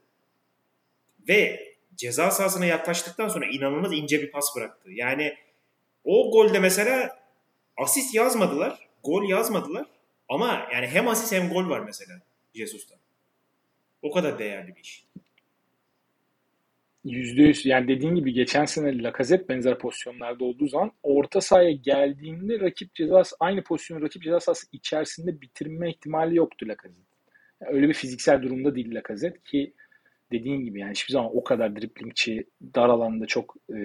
ve ceza sahasına yaklaştıktan sonra inanılmaz ince bir pas bıraktı. Yani o golde mesela asist yazmadılar, gol yazmadılar ama yani hem asist hem gol var mesela Jesus'ta. O kadar değerli bir iş. yüz yani dediğin gibi geçen sene Lacazette benzer pozisyonlarda olduğu zaman orta sahaya geldiğinde rakip cezası aynı pozisyonu rakip ceza sahası içerisinde bitirme ihtimali yoktu Lacazette. Yani öyle bir fiziksel durumda değil Lacazette ki dediğin gibi yani hiçbir zaman o kadar driplingçi, dar alanda çok e,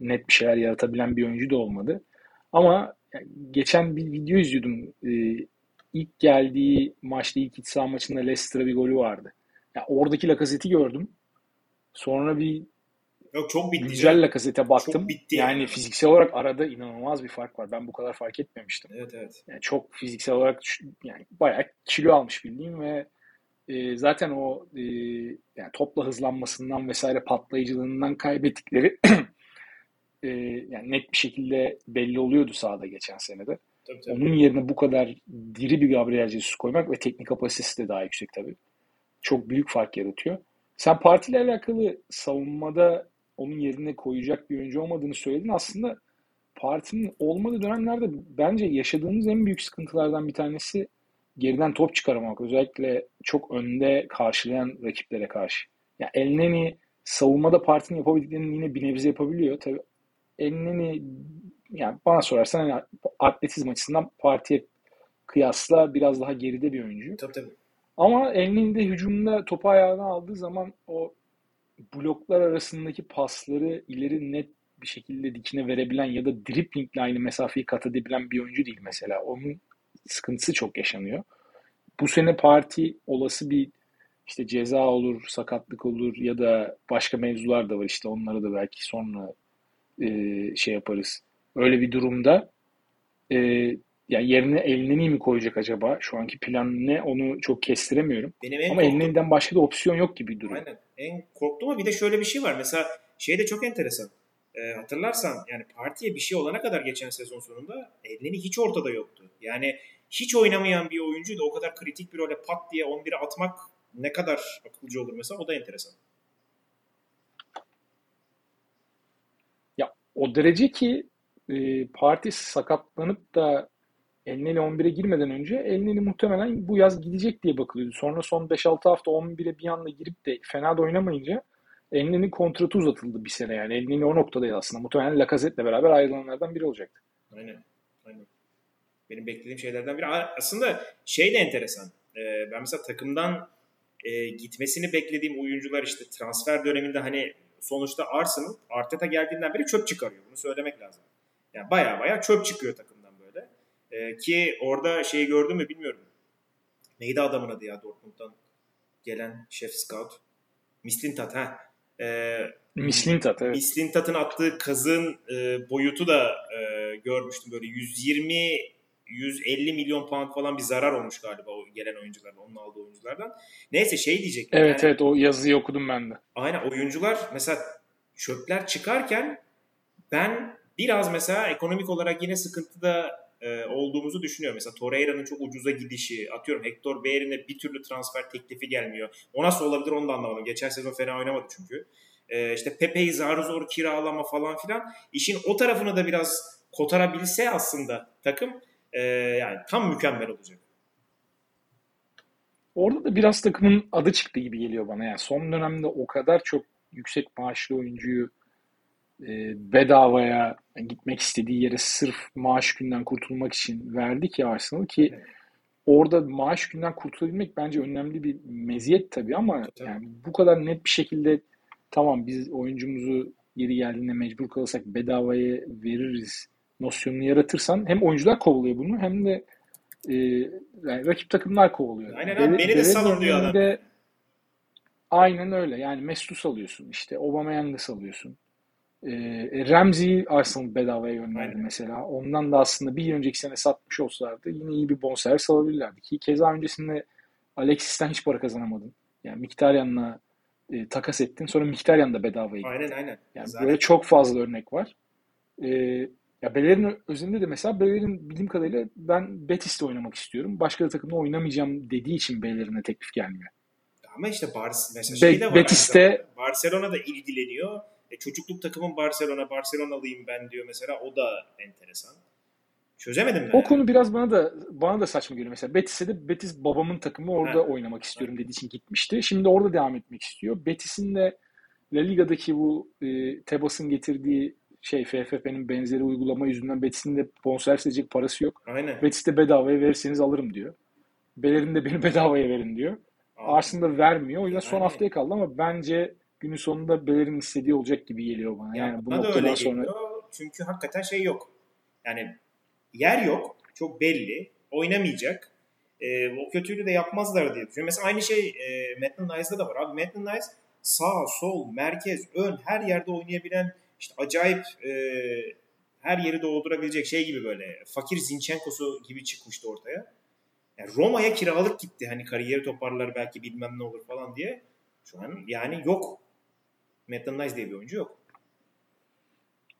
net bir şeyler yaratabilen bir oyuncu da olmadı. Ama yani geçen bir video izliyordum. E, ilk geldiği maçta ilk iç saha maçında Leicester'a bir golü vardı. Yani oradaki Lacazette'i gördüm. Sonra bir Yok çok bitti. güncel Lacazette'e baktım. Çok bitti yani. yani. fiziksel olarak arada inanılmaz bir fark var. Ben bu kadar fark etmemiştim. Evet evet. Yani çok fiziksel olarak yani bayağı kilo almış bildiğim ve e, zaten o e, yani topla hızlanmasından vesaire patlayıcılığından kaybettikleri e, yani net bir şekilde belli oluyordu sahada geçen senede. Tabii, tabii. Onun yerine bu kadar diri bir Gabriel Jesus koymak ve teknik kapasitesi de daha yüksek tabii. Çok büyük fark yaratıyor. Sen partiyle alakalı savunmada onun yerine koyacak bir oyuncu olmadığını söyledin. Aslında partinin olmadığı dönemlerde bence yaşadığımız en büyük sıkıntılardan bir tanesi geriden top çıkarmak. Özellikle çok önde karşılayan rakiplere karşı. Ya Elneny savunmada partinin yapabildiklerini yine bir nebze yapabiliyor. Tabii Elneny yani bana sorarsan hani atletizm açısından partiye kıyasla biraz daha geride bir oyuncu. Tabii tabii. Ama Elneny de hücumda topu ayağına aldığı zaman o bloklar arasındaki pasları ileri net bir şekilde dikine verebilen ya da driplingle aynı mesafeyi kat edebilen bir oyuncu değil mesela. Onun sıkıntısı çok yaşanıyor. Bu sene parti olası bir işte ceza olur, sakatlık olur ya da başka mevzular da var işte onları da belki sonra e, şey yaparız. Öyle bir durumda e, yani yerine Elneny mi koyacak acaba? Şu anki plan ne onu çok kestiremiyorum. Benim en Ama Elneny'den başka da opsiyon yok gibi duruyor. Aynen. En korktuğum ama bir de şöyle bir şey var. Mesela şey de çok enteresan. Ee, hatırlarsan yani partiye bir şey olana kadar geçen sezon sonunda Elneny hiç ortada yoktu. Yani hiç oynamayan bir oyuncuyu da o kadar kritik bir role pat diye 11'e atmak ne kadar akılcı olur mesela o da enteresan. Ya o derece ki e, parti sakatlanıp da Elneny 11'e girmeden önce Elneny muhtemelen bu yaz gidecek diye bakılıyordu. Sonra son 5-6 hafta 11'e bir anda girip de fena da oynamayınca Elneny'nin kontratı uzatıldı bir sene yani. Elneny o noktadaydı aslında. Muhtemelen Lacazette'le beraber ayrılanlardan biri olacaktı. Aynen. Aynen. Benim beklediğim şeylerden biri. Aslında şey de enteresan. Ee, ben mesela takımdan e, gitmesini beklediğim oyuncular işte transfer döneminde hani sonuçta Arsenal Arteta geldiğinden beri çöp çıkarıyor. Bunu söylemek lazım. Yani baya baya çöp çıkıyor takımdan böyle. Ee, ki orada şeyi gördün mü bilmiyorum. Neydi adamın adı ya Dortmund'dan gelen şef scout? Mislintat ha. Ee, Mislintat evet. Mislintat'ın attığı kazın e, boyutu da e, görmüştüm. Böyle 120 150 milyon pound falan bir zarar olmuş galiba o gelen oyunculardan, onun aldığı oyunculardan. Neyse şey diyecek. Evet evet o yazıyı okudum ben de. Aynen oyuncular mesela çöpler çıkarken ben biraz mesela ekonomik olarak yine sıkıntıda e, olduğumuzu düşünüyorum. Mesela Torreira'nın çok ucuza gidişi, atıyorum Hector Bellerin'e bir türlü transfer teklifi gelmiyor. O nasıl olabilir onu da anlamadım. Geçen sezon fena oynamadı çünkü. E, işte Pepe'yi zar zor kiralama falan filan. İşin o tarafını da biraz kotarabilse aslında takım e, yani tam mükemmel olacak. Orada da biraz takımın adı çıktı gibi geliyor bana. Yani son dönemde o kadar çok yüksek maaşlı oyuncuyu e, bedavaya gitmek istediği yere sırf maaş günden kurtulmak için verdi ki Arsenal ki Evet. orada maaş günden kurtulabilmek bence önemli bir meziyet tabii ama Tabii. yani bu kadar net bir şekilde tamam biz oyuncumuzu yeri geldiğinde mecbur kalırsak bedavaya veririz nosyonunu yaratırsan hem oyuncular kovalıyor bunu hem de e, yani rakip takımlar kovalıyor. Aynen abi beni de salın diyor adam. örneğinde Aynen öyle. Yani Mesut'u salıyorsun işte. Aubameyang'ı salıyorsun. Ee, Ramsey'i Arsenal bedavaya gönderdi Aynen. mesela. Ondan da aslında bir önceki sene satmış olsalardı yine iyi bir bonservis alabilirlerdi. Ki keza öncesinde Alexis'ten hiç para kazanamadın. Yani Mkhitaryan'la e, takas ettin. Sonra Mkhitaryan da bedavaya gitti. Aynen aynen. Yani Zaten böyle çok fazla örnek var. Ee, ya Bellerin özünde de mesela Bellerin bildiğim kadarıyla ben Betis'te oynamak istiyorum. Başka bir takımda oynamayacağım dediği için Bellerin'e teklif gelmiyor. Ama işte Bar- mesela şey de var. Betis'te-. Barcelona da ilgileniyor. E, çocukluk takımın Barcelona, Barcelona'lıyım ben diyor mesela. O da enteresan. Çözemedim ben. O konu biraz bana da bana da saçma geliyor. Mesela Betis'e de Betis babamın takımı orada Ha. oynamak istiyorum dediği için gitmişti. Şimdi orada devam etmek istiyor. Betis'in de La Liga'daki bu e, Tebas'ın getirdiği şey FFP'nin benzeri uygulama yüzünden Betis'in de bonservis edecek parası yok. Aynen. Betis'te bedavaya verirseniz alırım diyor. Bellerin de beni bedavaya verin diyor. Arsenal vermiyor. O yüzden son Yani. haftaya kaldı ama bence günün sonunda Bellerin istediği olacak gibi geliyor bana. ya Yani bu bana da öyle noktadan sonra geliyor. Çünkü hakikaten şey yok. Yani yer yok. Çok belli. Oynamayacak. e, o kötülüğü de yapmazlar diye düşünüyorum. Mesela aynı şey e, Maitland Nice'da da var. Abi Maitland Nice sağ, sol, merkez, ön her yerde oynayabilen işte acayip e, her yeri doldurabilecek şey gibi böyle fakir Zinchenko'su gibi çıkmıştı ortaya. Yani Roma'ya kiralık gitti. Hani kariyeri toparlar belki bilmem ne olur falan diye. Şu an yani yok. Maitland Nice diye bir oyuncu yok.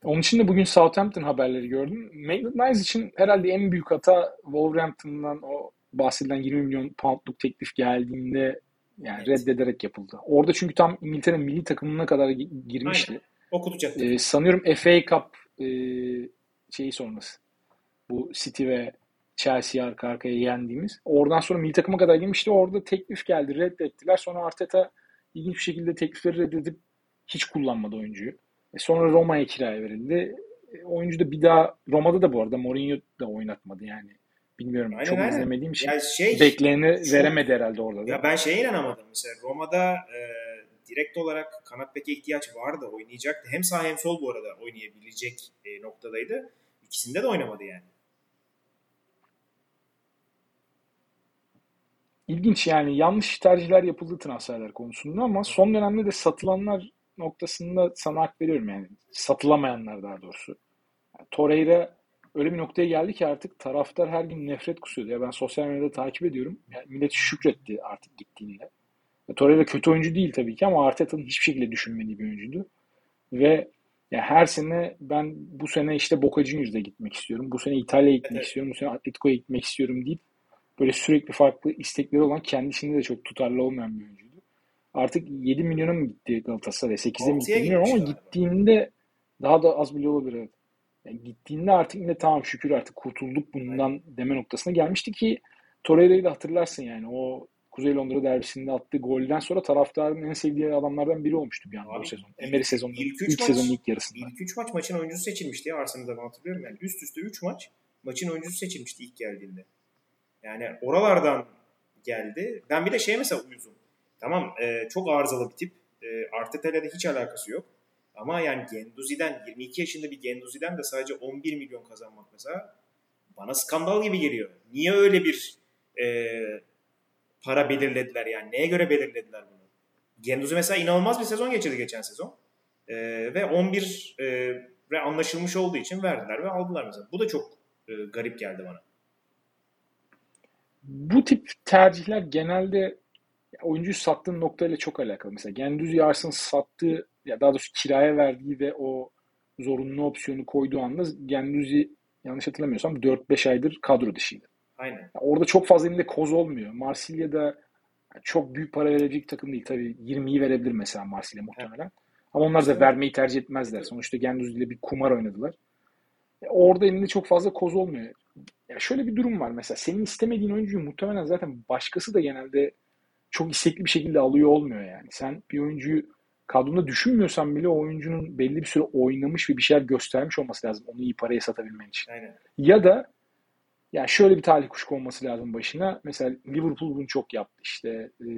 Onun için de bugün Southampton haberleri gördüm. Maitland Nice için herhalde en büyük hata Wolverhampton'dan o bahsedilen 20 milyon poundluk teklif geldiğinde yani evet. reddederek yapıldı. Orada çünkü tam İngiltere milli takımına kadar girmişti. Aynen. Okutacaktı. Ee, sanıyorum FA Cup e, şeyi sonrası. Bu City ve Chelsea'yi arka arkaya yendiğimiz. Oradan sonra milli takıma kadar girmişti. Orada teklif geldi. Reddettiler. Sonra Arteta ilginç bir şekilde teklifleri reddedip hiç kullanmadı oyuncuyu. E sonra Roma'ya kiraya verildi. E, oyuncu da bir daha Roma'da da bu arada Mourinho da oynatmadı yani. Bilmiyorum aynen, çok aynen. izlemediğim için. Yani şey, bekleyeni veremedi herhalde orada da. Ya ben şeye inanamadım. Mesela Roma'da e, direkt olarak kanat beke ihtiyaç vardı. Oynayacaktı. Hem sağ hem sol bu arada oynayabilecek e, noktadaydı. İkisinde de oynamadı yani. İlginç yani yanlış tercihler yapıldı transferler konusunda ama son dönemde de satılanlar noktasında sana hak veriyorum yani. Satılamayanlar daha doğrusu. Yani Torreira öyle bir noktaya geldi ki artık taraftar her gün nefret kusuyordu. Ya ben sosyal medyada takip ediyorum. Yani millet şükretti artık gittiğinde. Torreira kötü oyuncu değil tabii ki ama Arteta'nın hiçbir şekilde düşünmediği bir oyuncuydu. Ve ya her sene ben bu sene işte Boca Juniors'da gitmek istiyorum. Bu sene İtalya'ya gitmek evet. istiyorum. Bu sene Atletico'ya gitmek istiyorum deyip böyle sürekli farklı istekleri olan kendisinde de çok tutarlı olmayan bir oyuncuydu. Artık 7 milyona mı gitti Galatasaray? 8'e mi gitti bilmiyorum ama gittiğinde daha da az bile olabilir. Evet. Yani gittiğinde artık yine tamam şükür artık kurtulduk bundan deme noktasına gelmişti ki Torreira'yı da hatırlarsın yani o Kuzey Londra derbisinde attığı golden sonra taraftarın en sevdiği adamlardan biri olmuştu bir anda bu sezon. Emery sezonunda. İlk, ilk maç, sezonun ilk yarısında. İlk 3 maç maçın oyuncusu seçilmişti ya Arsenal'da ben hatırlıyorum yani. Üst üste 3 maç maçın oyuncusu seçilmişti ilk geldiğinde. Yani oralardan geldi. Ben bir de şey mesela uyuzum. Tamam e, çok arızalı bir tip. E, Arteta'yla da hiç alakası yok. Ama yani Genduzi'den 22 yaşında bir Genduzi'den de sadece 11 milyon kazanmak mesela bana skandal gibi geliyor. Niye öyle bir e, para belirlediler yani? Neye göre belirlediler bunu? Genduzi mesela inanılmaz bir sezon geçirdi geçen sezon. E, ve 11 e, ve anlaşılmış olduğu için verdiler ve aldılar mesela. Bu da çok e, garip geldi bana. Bu tip tercihler genelde oyuncuyu sattığın noktayla çok alakalı. Mesela Gendüzi Arsenal sattığı ya daha doğrusu kiraya verdiği ve o zorunlu opsiyonu koyduğu anda Gendüzi yanlış hatırlamıyorsam 4-5 aydır kadro dışıydı. Aynen. Orada çok fazla elinde koz olmuyor. Marsilya'da çok büyük para verecek takım değil. Tabii 20'yi verebilir mesela Marsilya muhtemelen. Evet. Ama onlar da vermeyi tercih etmezler. Sonuçta Gendüzi ile bir kumar oynadılar. Orada elinde çok fazla koz olmuyor. Ya şöyle bir durum var mesela. Senin istemediğin oyuncuyu muhtemelen zaten başkası da genelde çok istekli bir şekilde alıyor olmuyor yani. Sen bir oyuncuyu kadrona düşünmüyorsan bile o oyuncunun belli bir süre oynamış ve bir şeyler göstermiş olması lazım onu iyi paraya satabilmen için. Aynen. Ya da yani şöyle bir talih kuşku olması lazım başına. Mesela Liverpool bunu çok yaptı. İşte e,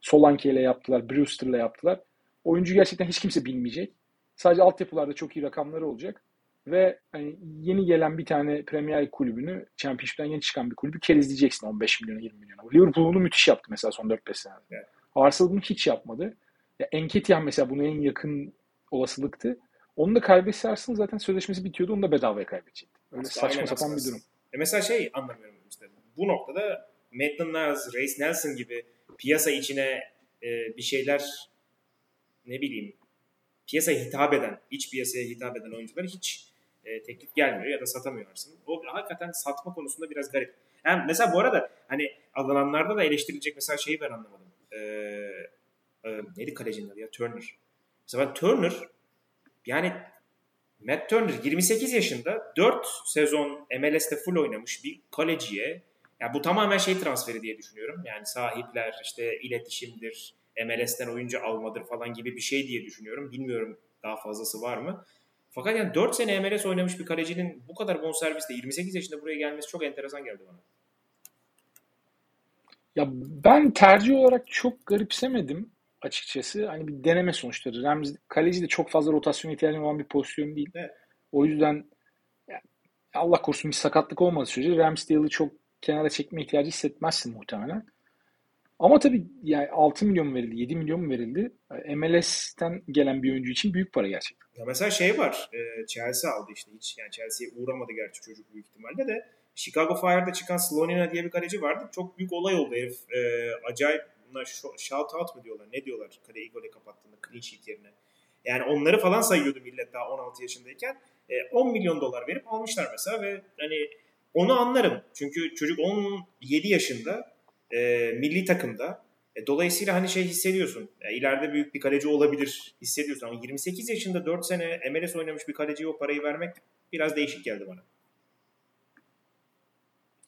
Solanke ile yaptılar, Brewster'la yaptılar. Oyuncu gerçekten hiç kimse bilmeyecek. Sadece altyapılarda çok iyi rakamları olacak. Ve hani yeni gelen bir tane Premier kulübünü, Championship'ten yeni çıkan bir kulübü kerizleyeceksin 15 milyona 20 milyona. Liverpool bunu müthiş yaptı mesela son 4-5 senede. Evet. Arsenal bunu hiç yapmadı. Ya Enketiah mesela buna en yakın olasılıktı. Onu da kaybetse Arsenal zaten sözleşmesi bitiyordu. Onu da bedavaya kaybedecekti. Öyle Aslında saçma sapan bir durum. E mesela şey anlamıyorum işte. Bu noktada Maitland Niles, Reece Nelson gibi piyasa içine e, bir şeyler ne bileyim piyasaya hitap eden, iç piyasaya hitap eden oyuncular hiç e, teklif gelmiyor ya da satamıyorsun. O hakikaten satma konusunda biraz garip. Yani mesela bu arada hani alınanlarda da eleştirilecek mesela şeyi ben anlamadım. Ee, e, neydi kalecinin adı ya? Turner. Mesela Turner yani Matt Turner 28 yaşında 4 sezon MLS'te full oynamış bir kaleciye ya bu tamamen şey transferi diye düşünüyorum. Yani sahipler işte iletişimdir, MLS'ten oyuncu almadır falan gibi bir şey diye düşünüyorum. Bilmiyorum daha fazlası var mı? Fakat yani 4 sene MLS oynamış bir kalecinin bu kadar bonservisle 28 yaşında buraya gelmesi çok enteresan geldi bana. Ya ben tercih olarak çok garipsemedim açıkçası. Hani bir deneme sonuçları. Ramsey kaleci de çok fazla rotasyon ihtiyacı olan bir pozisyon değil. Evet. O yüzden Allah korusun bir sakatlık olmadığı sürece Ramsdale'ı çok kenara çekme ihtiyacı hissetmezsin muhtemelen. Ama tabii yani 6 milyon verildi, 7 milyon mu verildi? MLS'ten gelen bir oyuncu için büyük para gerçekten. Ya mesela şey var, e, Chelsea aldı işte hiç yani Chelsea'ye uğramadı gerçi çocuk büyük ihtimalle de. Chicago Fire'da çıkan Slonina diye bir kaleci vardı. Çok büyük olay oldu herif. E, acayip bunlar shout out mı diyorlar? Ne diyorlar kaleyi gole kapattığında clean sheet yerine? Yani onları falan sayıyordu millet daha 16 yaşındayken. E, 10 milyon dolar verip almışlar mesela ve hani onu anlarım. Çünkü çocuk 17 yaşında e, milli takımda. E, dolayısıyla hani şey hissediyorsun. E, ileride büyük bir kaleci olabilir hissediyorsun. Ama 28 yaşında 4 sene MLS oynamış bir kaleciye o parayı vermek biraz değişik geldi bana.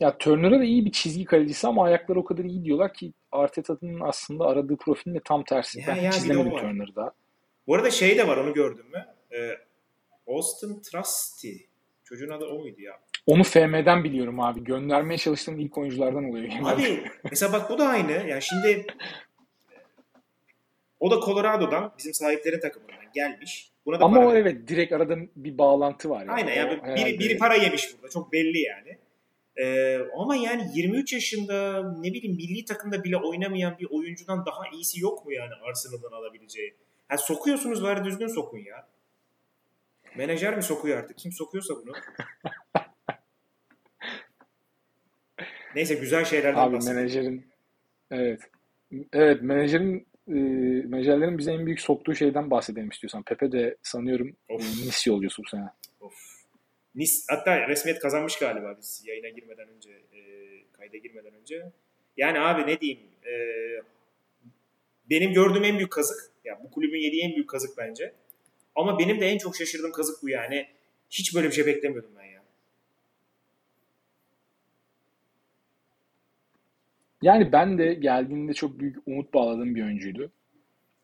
Ya Turner'a da iyi bir çizgi kalecisi ama ayakları o kadar iyi diyorlar ki Arteta'nın aslında aradığı profilin de tam tersi. Ya, ben ya, hiç izlemedim Turner'da. Bu arada şey de var onu gördün mü? Ee, Austin Trusty. Çocuğun adı o muydu ya? Onu FM'den biliyorum abi. Göndermeye çalıştığım ilk oyunculardan oluyor. Abi mesela bak bu da aynı. Yani şimdi o da Colorado'dan bizim sahiplerin takımından gelmiş. Buna da Ama o evet direkt arada bir bağlantı var. Yani. Aynen yani o, biri, biri para yemiş burada. Çok belli yani. Ee, ama yani 23 yaşında ne bileyim milli takımda bile oynamayan bir oyuncudan daha iyisi yok mu yani Arsenal'dan alabileceği? Ha, sokuyorsunuz bari düzgün sokun ya. Menajer mi sokuyor artık? Kim sokuyorsa bunu. Neyse güzel şeylerden Abi bahsedelim. menajerin evet. Evet menajerin e, menajerlerin bize en büyük soktuğu şeyden bahsedelim istiyorsan. Pepe de sanıyorum of. E, Nice yolcusu bu sene. Nice hatta resmiyet kazanmış galiba biz yayına girmeden önce e, kayda girmeden önce. Yani abi ne diyeyim e, benim gördüğüm en büyük kazık ya bu kulübün yediği en büyük kazık bence. Ama benim de en çok şaşırdığım kazık bu yani. Hiç böyle bir şey beklemiyordum ben ya. Yani ben de geldiğinde çok büyük umut bağladığım bir oyuncuydu.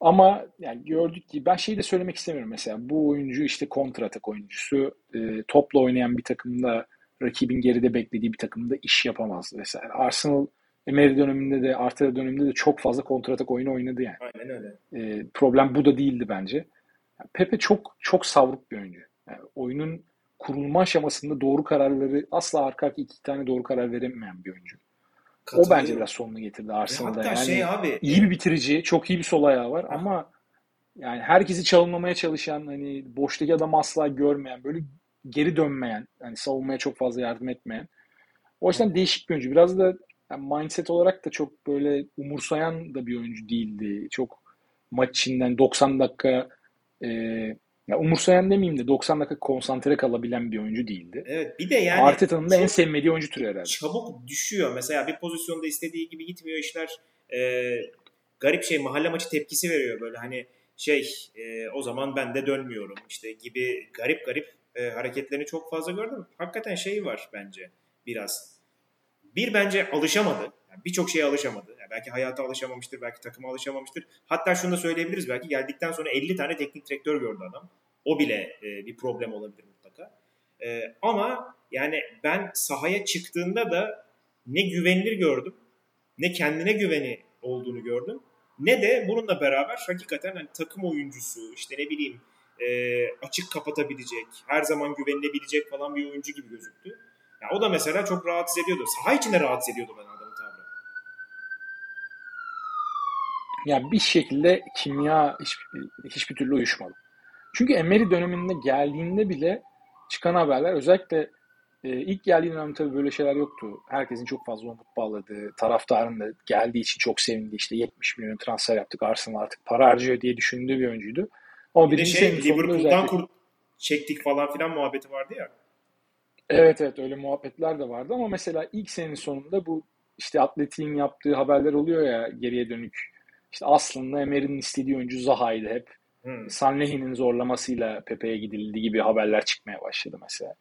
Ama yani gördük ki ben şeyi de söylemek istemiyorum mesela. Bu oyuncu işte kontratak oyuncusu. E, topla oynayan bir takımda rakibin geride beklediği bir takımda iş yapamaz. Mesela Arsenal Emery döneminde de Arteta döneminde de çok fazla kontratak oyunu oynadı yani. Aynen öyle. E, problem bu da değildi bence. Pepe çok çok savruk bir oyuncu. Yani oyunun kurulma aşamasında doğru kararları asla arka arka iki tane doğru karar veremeyen bir oyuncu. O bence biraz sonunu getirdi Arsenal'da. Yani şey abi, iyi bir bitirici, çok iyi bir sol ayağı var ama yani herkesi çalınmamaya çalışan, hani boştaki adamı asla görmeyen, böyle geri dönmeyen, yani savunmaya çok fazla yardım etmeyen. O yüzden değişik bir oyuncu. Biraz da yani mindset olarak da çok böyle umursayan da bir oyuncu değildi. Çok maç içinden 90 dakika e, ya umursayan demeyeyim de 90 dakika konsantre kalabilen bir oyuncu değildi. Evet bir de yani Arteta'nın da en sevmediği oyuncu türü herhalde. Çabuk düşüyor. Mesela bir pozisyonda istediği gibi gitmiyor işler. E, garip şey mahalle maçı tepkisi veriyor böyle hani şey e, o zaman ben de dönmüyorum işte gibi garip garip e, hareketlerini çok fazla gördüm. Hakikaten şey var bence biraz. Bir bence alışamadı. Yani Birçok şeye alışamadı. Yani belki hayata alışamamıştır, belki takıma alışamamıştır. Hatta şunu da söyleyebiliriz belki geldikten sonra 50 tane teknik direktör gördü adam. O bile e, bir problem olabilir mutlaka. E, ama yani ben sahaya çıktığında da ne güvenilir gördüm, ne kendine güveni olduğunu gördüm. Ne de bununla beraber hakikaten hani takım oyuncusu, işte ne bileyim e, açık kapatabilecek, her zaman güvenilebilecek falan bir oyuncu gibi gözüktü. Yani o da mesela çok rahatsız ediyordu. Saha içinde rahatsız ediyordu bana adamın tavrı. Yani bir şekilde kimya hiçbir, hiçbir türlü uyuşmadı. Çünkü Emery döneminde geldiğinde bile çıkan haberler özellikle e, ilk geldiği dönemde tabii böyle şeyler yoktu. Herkesin çok fazla umut bağladığı, taraftarın da geldiği için çok sevindi. İşte 70 milyon transfer yaptık Arsenal artık para harcıyor diye düşündüğü bir oyuncuydu. Ama bir de şey Liverpool'dan özellikle... kur çektik falan filan muhabbeti vardı ya. Evet evet öyle muhabbetler de vardı ama mesela ilk senenin sonunda bu işte Atletik'in yaptığı haberler oluyor ya geriye dönük. İşte aslında Emery'nin istediği oyuncu Zaha'ydı hep. Hmm. Sanlehi'nin zorlamasıyla Pepe'ye gidildi gibi haberler çıkmaya başladı mesela.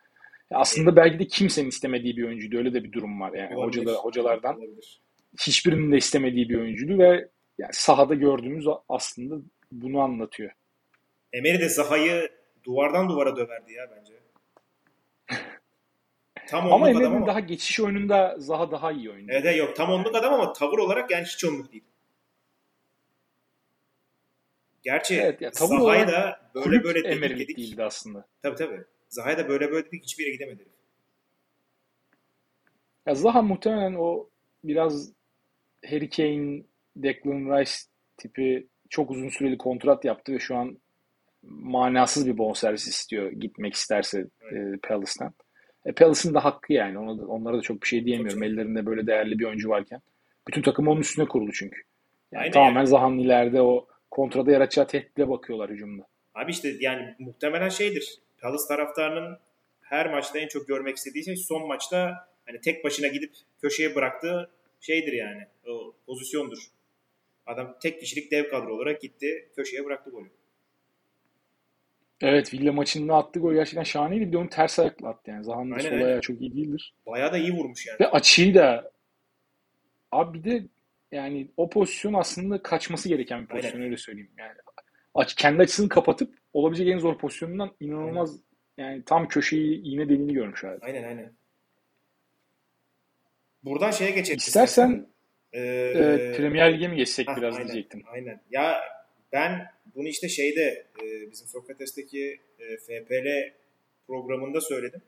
Ya aslında belki de kimsenin istemediği bir oyuncuydu. Öyle de bir durum var yani hocada, hocalardan. Olabilir. Hiçbirinin de istemediği bir oyuncuydu ve yani sahada gördüğümüz aslında bunu anlatıyor. Emery de Zaha'yı duvardan duvara döverdi ya bence. Tam ama Emery'nin ama... daha geçiş oyununda Zaha daha iyi oynuyor. Evet yok tam onluk adam ama tavır olarak yani hiç onluk değil. Gerçi evet, ya, Zaha'yı da böyle böyle dedik dedik. değildi aslında. Tabii tabii. Zaha'yı da böyle böyle dedik hiçbir yere gidemedi. Ya Zaha muhtemelen o biraz Harry Kane, Declan Rice tipi çok uzun süreli kontrat yaptı ve şu an manasız bir bonservis istiyor gitmek isterse evet. e, Palace'tan. E, Palace'ın da hakkı yani. Ona da, onlara da çok bir şey diyemiyorum. Çok Ellerinde böyle değerli bir oyuncu varken. Bütün takım onun üstüne kurulu çünkü. Yani Aynen tamamen yani. Zaha'nın ileride o kontrada yaratacağı tehditle bakıyorlar hücumda. Abi işte yani muhtemelen şeydir. Palace taraftarının her maçta en çok görmek istediği şey son maçta hani tek başına gidip köşeye bıraktığı şeydir yani. O pozisyondur. Adam tek kişilik dev kadro olarak gitti köşeye bıraktı golü. Evet Villa maçında attığı gol gerçekten şahaneydi. Bir de onu ters ayakla attı yani. Zaha'nın sol ayağı çok iyi değildir. Bayağı da iyi vurmuş yani. Ve açıyı da abi bir de yani o pozisyon aslında kaçması gereken bir pozisyon öyle söyleyeyim. Yani aç, kendi açısını kapatıp olabilecek en zor pozisyonundan inanılmaz aynen. yani tam köşeyi iğne deliğini görmüş abi. Aynen aynen. Buradan şeye geçelim. İstersen ee, e, Premier Lig'e mi geçsek heh, biraz aynen, diyecektim. Aynen. Ya ben bunu işte şeyde e, bizim Sokrates'teki e, FPL programında söyledim.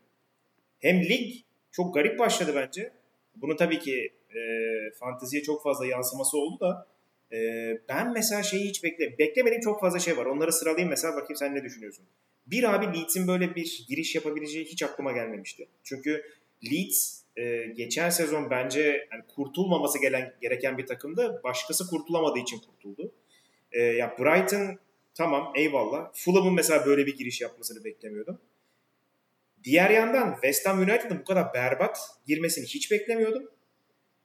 Hem lig çok garip başladı bence. Bunu tabii ki e, fanteziye çok fazla yansıması oldu da e, ben mesela şeyi hiç bekle beklemediğim çok fazla şey var. Onları sıralayayım mesela bakayım sen ne düşünüyorsun. Bir abi Leeds'in böyle bir giriş yapabileceği hiç aklıma gelmemişti. Çünkü Leeds e, geçen sezon bence yani kurtulmaması gelen, gereken bir takımda başkası kurtulamadığı için kurtuldu. E, ya Brighton tamam eyvallah. Fulham'ın mesela böyle bir giriş yapmasını beklemiyordum. Diğer yandan West Ham United'ın bu kadar berbat girmesini hiç beklemiyordum.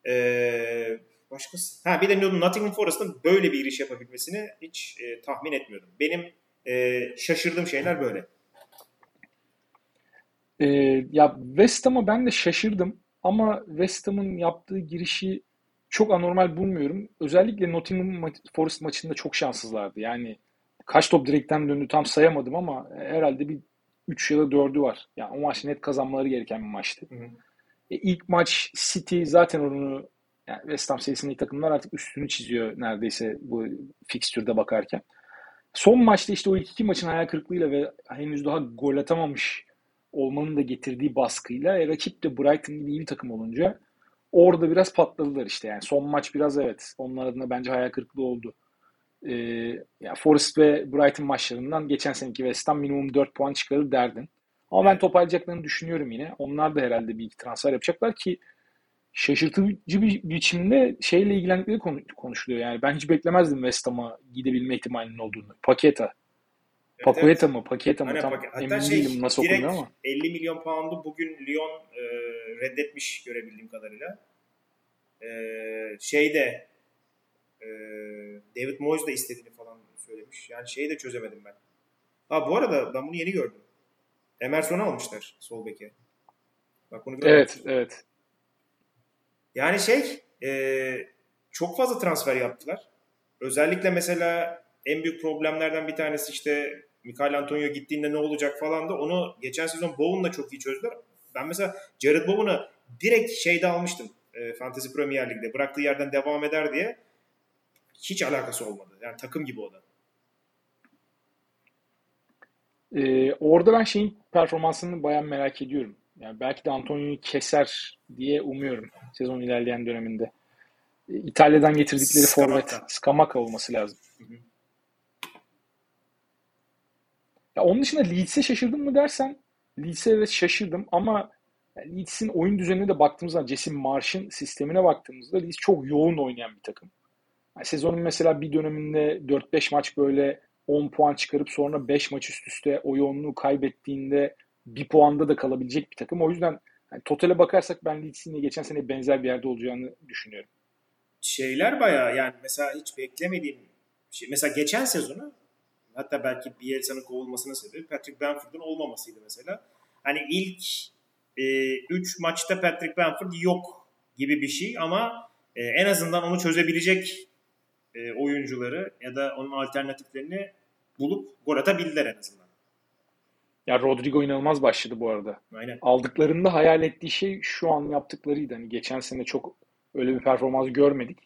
Ee, başkası. Ha bir de Nottingham Forest'ın böyle bir giriş yapabilmesini hiç e, tahmin etmiyordum. Benim e, şaşırdığım şeyler böyle. Ee, ya West Ham'a ben de şaşırdım ama West Ham'ın yaptığı girişi çok anormal bulmuyorum. Özellikle Nottingham Forest maçında çok şanssızlardı. Yani kaç top direkten döndü tam sayamadım ama herhalde bir 3 ya da 4'ü var. Yani o maç net kazanmaları gereken bir maçtı. Hı hı. E, ilk maç City zaten onu yani West Ham serisindeki takımlar artık üstünü çiziyor neredeyse bu fikstürde bakarken. Son maçta işte o ilk iki maçın hayal kırıklığıyla ve henüz daha gol atamamış olmanın da getirdiği baskıyla e, rakip de Brighton gibi iyi bir takım olunca orada biraz patladılar işte. Yani son maç biraz evet onlar adına bence hayal kırıklığı oldu. Ee, yani Forest ve Brighton maçlarından geçen seneki West Ham minimum 4 puan çıkarır derdin. Ama ben toparlayacaklarını düşünüyorum yine. Onlar da herhalde bir iki transfer yapacaklar ki şaşırtıcı bir biçimde şeyle ilgilendikleri konuşuluyor. Yani ben hiç beklemezdim West Ham'a gidebilme ihtimalinin olduğunu. Paketa. Evet, Pakueta evet. mı? Paketa mı? Tam Hatta emin şey, değilim nasıl okunuyor ama. 50 milyon poundu bugün Lyon e, reddetmiş görebildiğim kadarıyla. E, şeyde e, David Moyes da istediğini falan söylemiş. Yani şeyi de çözemedim ben. Ha bu arada ben bunu yeni gördüm. Emerson'u almışlar sol beke. Bak bunu Evet, evet. Yani şey e, çok fazla transfer yaptılar. Özellikle mesela en büyük problemlerden bir tanesi işte Mikael Antonio gittiğinde ne olacak falan da onu geçen sezon Bowen'la çok iyi çözdüler. Ben mesela Jared Bowen'ı direkt şeyde almıştım. E, Fantasy Premier Lig'de bıraktığı yerden devam eder diye. Hiç alakası olmadı. Yani takım gibi o da. Ee, orada ben şeyin performansını bayağı merak ediyorum. Yani belki de Antonio'yu keser diye umuyorum sezon ilerleyen döneminde. Ee, İtalya'dan getirdikleri forvet Scamacca olması lazım. Hı hı. Ya onun dışında Leeds'e şaşırdım mı dersen Leeds'e evet şaşırdım ama Leeds'in oyun düzenine de baktığımızda Jesse Marsh'ın sistemine baktığımızda Leeds çok yoğun oynayan bir takım. Yani sezonun mesela bir döneminde 4-5 maç böyle 10 puan çıkarıp sonra 5 maç üst üste o yoğunluğu kaybettiğinde bir puanda da kalabilecek bir takım. O yüzden yani totale bakarsak ben Leeds'in geçen sene benzer bir yerde olacağını düşünüyorum. Şeyler bayağı yani mesela hiç beklemediğim şey. Mesela geçen sezonu hatta belki Bielsa'nın kovulmasına sebebi Patrick Bamford'un olmamasıydı mesela. Hani ilk 3 e, maçta Patrick Bamford yok gibi bir şey ama e, en azından onu çözebilecek e, oyuncuları ya da onun alternatiflerini bulup gol atabildiler en azından. Ya Rodrigo inanılmaz başladı bu arada. Aynen. Aldıklarında hayal ettiği şey şu an yaptıklarıydı. Hani geçen sene çok öyle bir performans görmedik.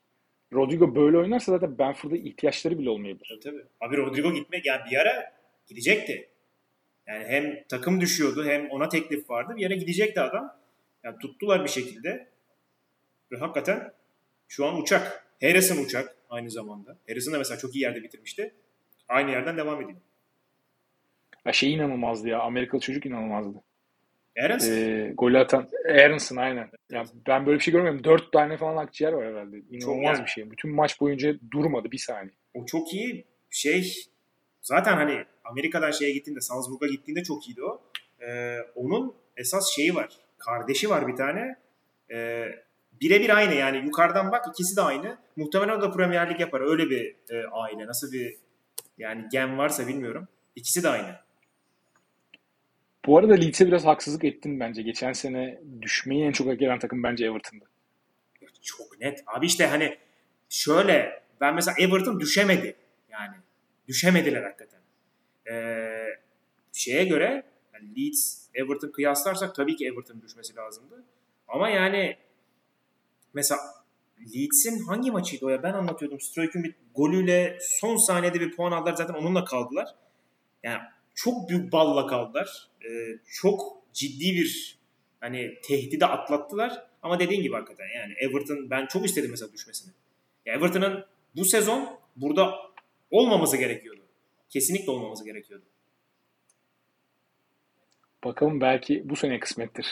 Rodrigo böyle oynarsa zaten Benford'a ihtiyaçları bile olmayabilir. Tabii tabii. Abi Rodrigo gitmek yani bir ara gidecekti. Yani hem takım düşüyordu hem ona teklif vardı. Bir yere gidecekti adam. Yani tuttular bir şekilde. Ve hakikaten şu an uçak. Harrison uçak aynı zamanda. Harrison da mesela çok iyi yerde bitirmişti. Aynı yerden devam ediyor. Ya şey inanılmazdı ya. Amerikalı çocuk inanılmazdı. Aronson? Ee, golü atan Aronson aynen. Yani ben böyle bir şey görmüyorum. Dört tane falan akciğer var herhalde. İnanılmaz bir şey. Bütün maç boyunca durmadı bir saniye. O çok iyi şey zaten hani Amerika'dan şeye gittiğinde Salzburg'a gittiğinde çok iyiydi o. Ee, onun esas şeyi var. Kardeşi var bir tane. Ee, birebir aynı yani yukarıdan bak ikisi de aynı. Muhtemelen o da Premier Lig yapar. Öyle bir e, aile. Nasıl bir yani gen varsa bilmiyorum. İkisi de aynı. Bu arada Leeds'e biraz haksızlık ettin bence. Geçen sene düşmeyi en çok hak eden takım bence Everton'dı. Çok net. Abi işte hani şöyle ben mesela Everton düşemedi. Yani düşemediler hakikaten. Ee, şeye göre yani Leeds, Everton kıyaslarsak tabii ki Everton düşmesi lazımdı. Ama yani mesela Leeds'in hangi maçıydı o ya? Ben anlatıyordum. Stroik'in bir golüyle son saniyede bir puan aldılar. Zaten onunla kaldılar. Yani çok büyük balla kaldılar. Ee, çok ciddi bir hani tehdide atlattılar. Ama dediğin gibi hakikaten yani Everton ben çok istedim mesela düşmesini. Yani Everton'ın bu sezon burada olmaması gerekiyordu. Kesinlikle olmaması gerekiyordu. Bakalım belki bu sene kısmettir.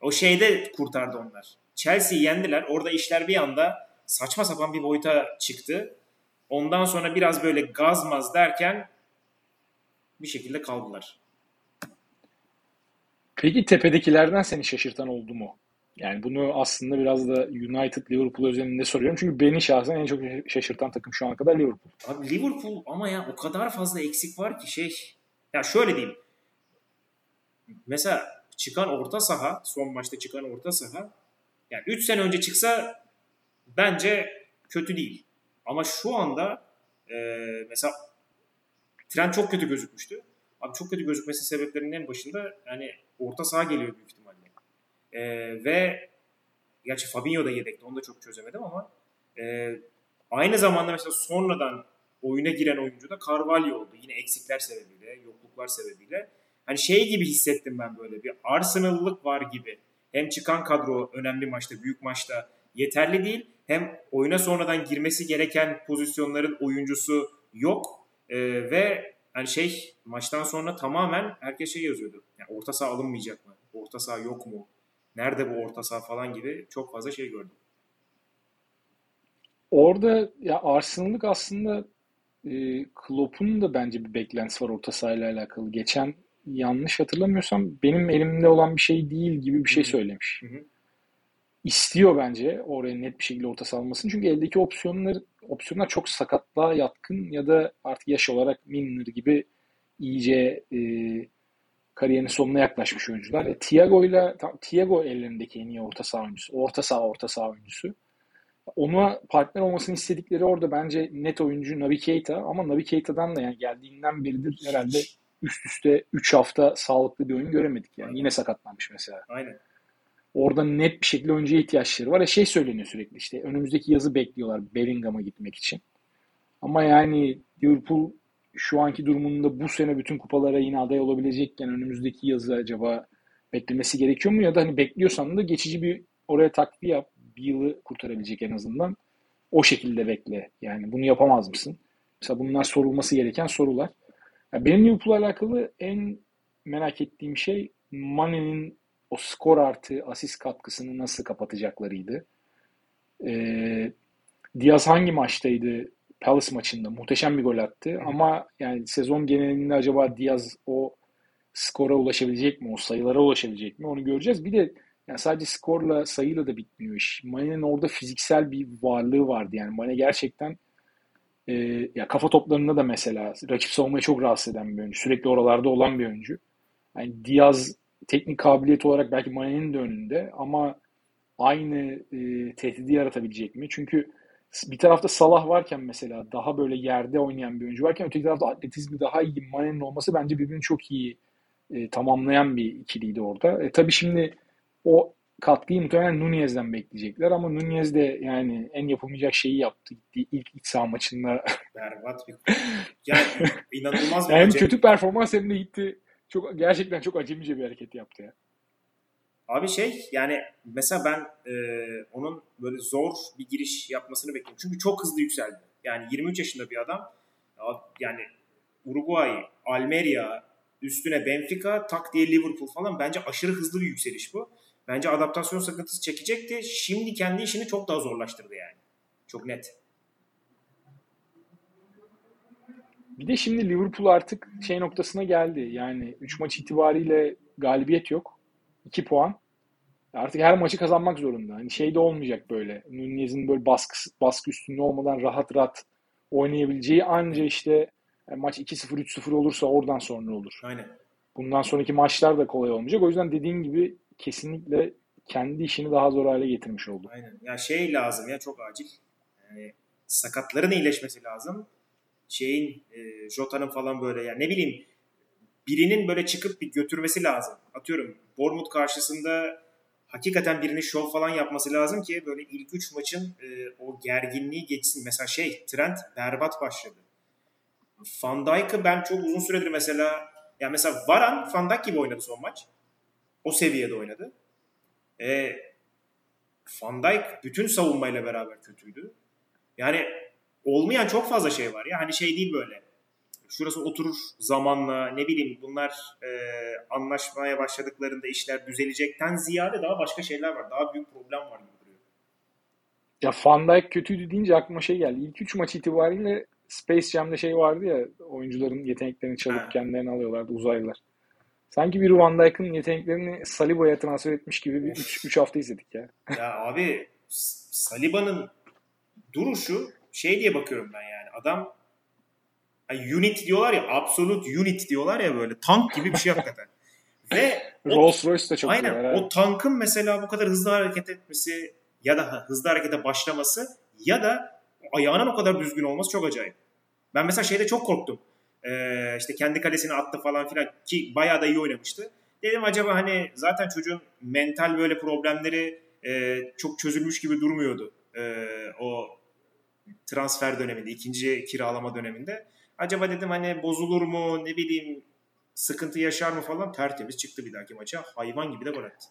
O şeyde kurtardı onlar. Chelsea'yi yendiler. Orada işler bir anda saçma sapan bir boyuta çıktı. Ondan sonra biraz böyle gazmaz derken bir şekilde kaldılar. Peki tepedekilerden seni şaşırtan oldu mu? Yani bunu aslında biraz da United Liverpool özelinde soruyorum. Çünkü beni şahsen en çok şaşırtan takım şu ana kadar Liverpool. Abi Liverpool ama ya o kadar fazla eksik var ki şey. Ya şöyle diyeyim. Mesela çıkan orta saha, son maçta çıkan orta saha yani 3 sene önce çıksa bence kötü değil. Ama şu anda e, mesela Trend çok kötü gözükmüştü. Abi çok kötü gözükmesi sebeplerinin en başında yani orta saha geliyor büyük ihtimalle. E, ve gerçi Fabinho da yedekti. Onu da çok çözemedim ama e, aynı zamanda mesela sonradan oyuna giren oyuncu da Carvalho oldu. Yine eksikler sebebiyle, yokluklar sebebiyle. Hani şey gibi hissettim ben böyle bir Arsenal'lık var gibi. Hem çıkan kadro önemli maçta, büyük maçta yeterli değil. Hem oyuna sonradan girmesi gereken pozisyonların oyuncusu yok. Ee, ve hani şey maçtan sonra tamamen herkes şey yazıyordu. Yani orta saha alınmayacak mı? Orta saha yok mu? Nerede bu orta saha falan gibi çok fazla şey gördüm. Orada ya Arsenal'lık aslında e, Klopp'un da bence bir beklentisi var orta sahayla alakalı. Geçen yanlış hatırlamıyorsam benim elimde olan bir şey değil gibi bir şey söylemiş. Hı hı. İstiyor bence oraya net bir şekilde orta salmasını. Çünkü eldeki opsiyonlar opsiyonlar çok sakatlığa yatkın ya da artık yaş olarak Milner gibi iyice e, kariyerinin sonuna yaklaşmış oyuncular. E, Thiago ile Thiago ellerindeki en iyi orta saha oyuncusu. Orta saha orta saha oyuncusu. Ona partner olmasını istedikleri orada bence net oyuncu Navi Keita ama Navi Keita'dan da yani geldiğinden beridir herhalde üst üste 3 hafta sağlıklı bir oyun göremedik yani. Yine sakatlanmış mesela. Aynen. Orada net bir şekilde oyuncuya ihtiyaçları var. E şey söyleniyor sürekli işte önümüzdeki yazı bekliyorlar Bellingham'a gitmek için. Ama yani Liverpool şu anki durumunda bu sene bütün kupalara yine aday olabilecekken önümüzdeki yazı acaba beklemesi gerekiyor mu? Ya da hani bekliyorsan da geçici bir oraya takviye yap. Bir yılı kurtarabilecek en azından. O şekilde bekle. Yani bunu yapamaz mısın? Mesela bunlar sorulması gereken sorular. Yani benim Liverpool'la alakalı en merak ettiğim şey Mane'nin o skor artı asist katkısını nasıl kapatacaklarıydı. Ee, Diaz hangi maçtaydı? Palace maçında muhteşem bir gol attı. Ama yani sezon genelinde acaba Diaz o skora ulaşabilecek mi? O sayılara ulaşabilecek mi? Onu göreceğiz. Bir de yani sadece skorla sayıyla da bitmiyor iş. Mane'nin orada fiziksel bir varlığı vardı. Yani Mane gerçekten e, ya kafa toplarında da mesela rakip savunmayı çok rahatsız eden bir oyuncu. Sürekli oralarda olan bir oyuncu. Yani Diaz teknik kabiliyet olarak belki Mane'nin de önünde ama aynı e, tehdidi yaratabilecek mi? Çünkü bir tarafta Salah varken mesela daha böyle yerde oynayan bir oyuncu varken öteki tarafta atletizmi daha iyi Mane'nin olması bence birbirini çok iyi e, tamamlayan bir ikiliydi orada. E, tabii şimdi o katkıyı muhtemelen Nunez'den bekleyecekler ama Nunez de yani en yapılmayacak şeyi yaptı. Gittiği ilk iç saha maçında. Berbat bir yani inanılmaz bir hem kötü performans hem de gitti çok gerçekten çok acemice bir hareket yaptı ya. Abi şey yani mesela ben e, onun böyle zor bir giriş yapmasını bekliyorum. Çünkü çok hızlı yükseldi. Yani 23 yaşında bir adam yani Uruguay, Almeria, üstüne Benfica, tak diye Liverpool falan bence aşırı hızlı bir yükseliş bu. Bence adaptasyon sıkıntısı çekecekti. Şimdi kendi işini çok daha zorlaştırdı yani. Çok net. Bir de şimdi Liverpool artık şey noktasına geldi. Yani 3 maç itibariyle galibiyet yok. 2 puan. Artık her maçı kazanmak zorunda. Hani şey de olmayacak böyle. Nunez'in böyle baskı, baskı üstünde olmadan rahat rahat oynayabileceği anca işte yani maç 2-0 3-0 olursa oradan sonra olur. Aynen. Bundan sonraki maçlar da kolay olmayacak. O yüzden dediğin gibi kesinlikle kendi işini daha zor hale getirmiş oldu. Aynen. Ya şey lazım ya çok acil. Yani sakatların iyileşmesi lazım. Şeyin e, Jota'nın falan böyle yani ne bileyim birinin böyle çıkıp bir götürmesi lazım. Atıyorum Bournemouth karşısında hakikaten birinin şov falan yapması lazım ki böyle ilk üç maçın e, o gerginliği geçsin. Mesela şey Trent berbat başladı. Van Dijk'ı ben çok uzun süredir mesela yani mesela Varan Van Dijk gibi oynadı son maç. O seviyede oynadı. E, Van Dijk bütün savunmayla beraber kötüydü. Yani olmayan çok fazla şey var ya. Hani şey değil böyle şurası oturur zamanla ne bileyim bunlar e, anlaşmaya başladıklarında işler düzelecekten ziyade daha başka şeyler var. Daha büyük problem var gibi duruyor. Ya Van Dijk kötüydü deyince aklıma şey geldi. İlk üç maç itibariyle Space Jam'de şey vardı ya oyuncuların yeteneklerini çalıp ha. kendilerini alıyorlardı uzaylılar. Sanki bir Van Dijk'ın yeteneklerini Saliba'ya transfer etmiş gibi bir 3 hafta izledik ya. Ya abi Saliba'nın duruşu şey diye bakıyorum ben yani. Adam yani unit diyorlar ya absolute unit diyorlar ya böyle tank gibi bir şey hakikaten. Ve Rolls Royce de çok aynen, güzel. O tankın mesela bu kadar hızlı hareket etmesi ya da hızlı harekete başlaması ya da ayağının o kadar düzgün olması çok acayip. Ben mesela şeyde çok korktum. Ee, işte kendi kalesine attı falan filan ki bayağı da iyi oynamıştı. Dedim acaba hani zaten çocuğun mental böyle problemleri e, çok çözülmüş gibi durmuyordu. E, o transfer döneminde, ikinci kiralama döneminde. Acaba dedim hani bozulur mu ne bileyim sıkıntı yaşar mı falan tertemiz çıktı bir dahaki maça. Hayvan gibi de gol attı.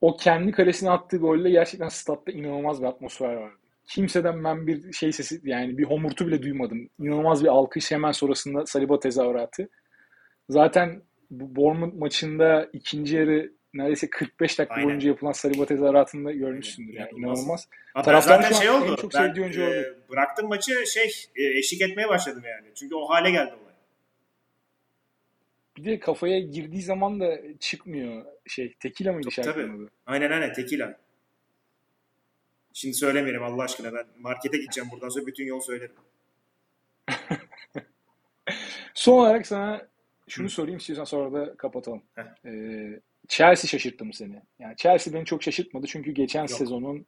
O kendi kalesine attığı golle gerçekten statta inanılmaz bir atmosfer vardı. Kimseden ben bir şey sesi yani bir homurtu bile duymadım. İnanılmaz bir alkış hemen sonrasında Saliba tezahüratı. Zaten bu Bournemouth maçında ikinci yarı neredeyse 45 dakika Aynen. boyunca yapılan Saliba tezahüratında görmüşsündür yani İnanılmaz. inanılmaz. Hatta zaten şey oldu. En çok ben, oyuncu e, oldu. Bıraktım maçı şey e, eşlik etmeye başladım yani. Çünkü o hale geldi olay. Bir de kafaya girdiği zaman da çıkmıyor şey. Tekila mıydı şarkının adı? Aynen aynen Tekila. Şimdi söylemeyelim Allah aşkına ben markete gideceğim buradan sonra bütün yol söylerim. Son olarak sana şunu sorayım istiyorsan sonra da kapatalım. Ee, Chelsea şaşırttı mı seni? Yani Chelsea beni çok şaşırtmadı çünkü geçen Yok. sezonun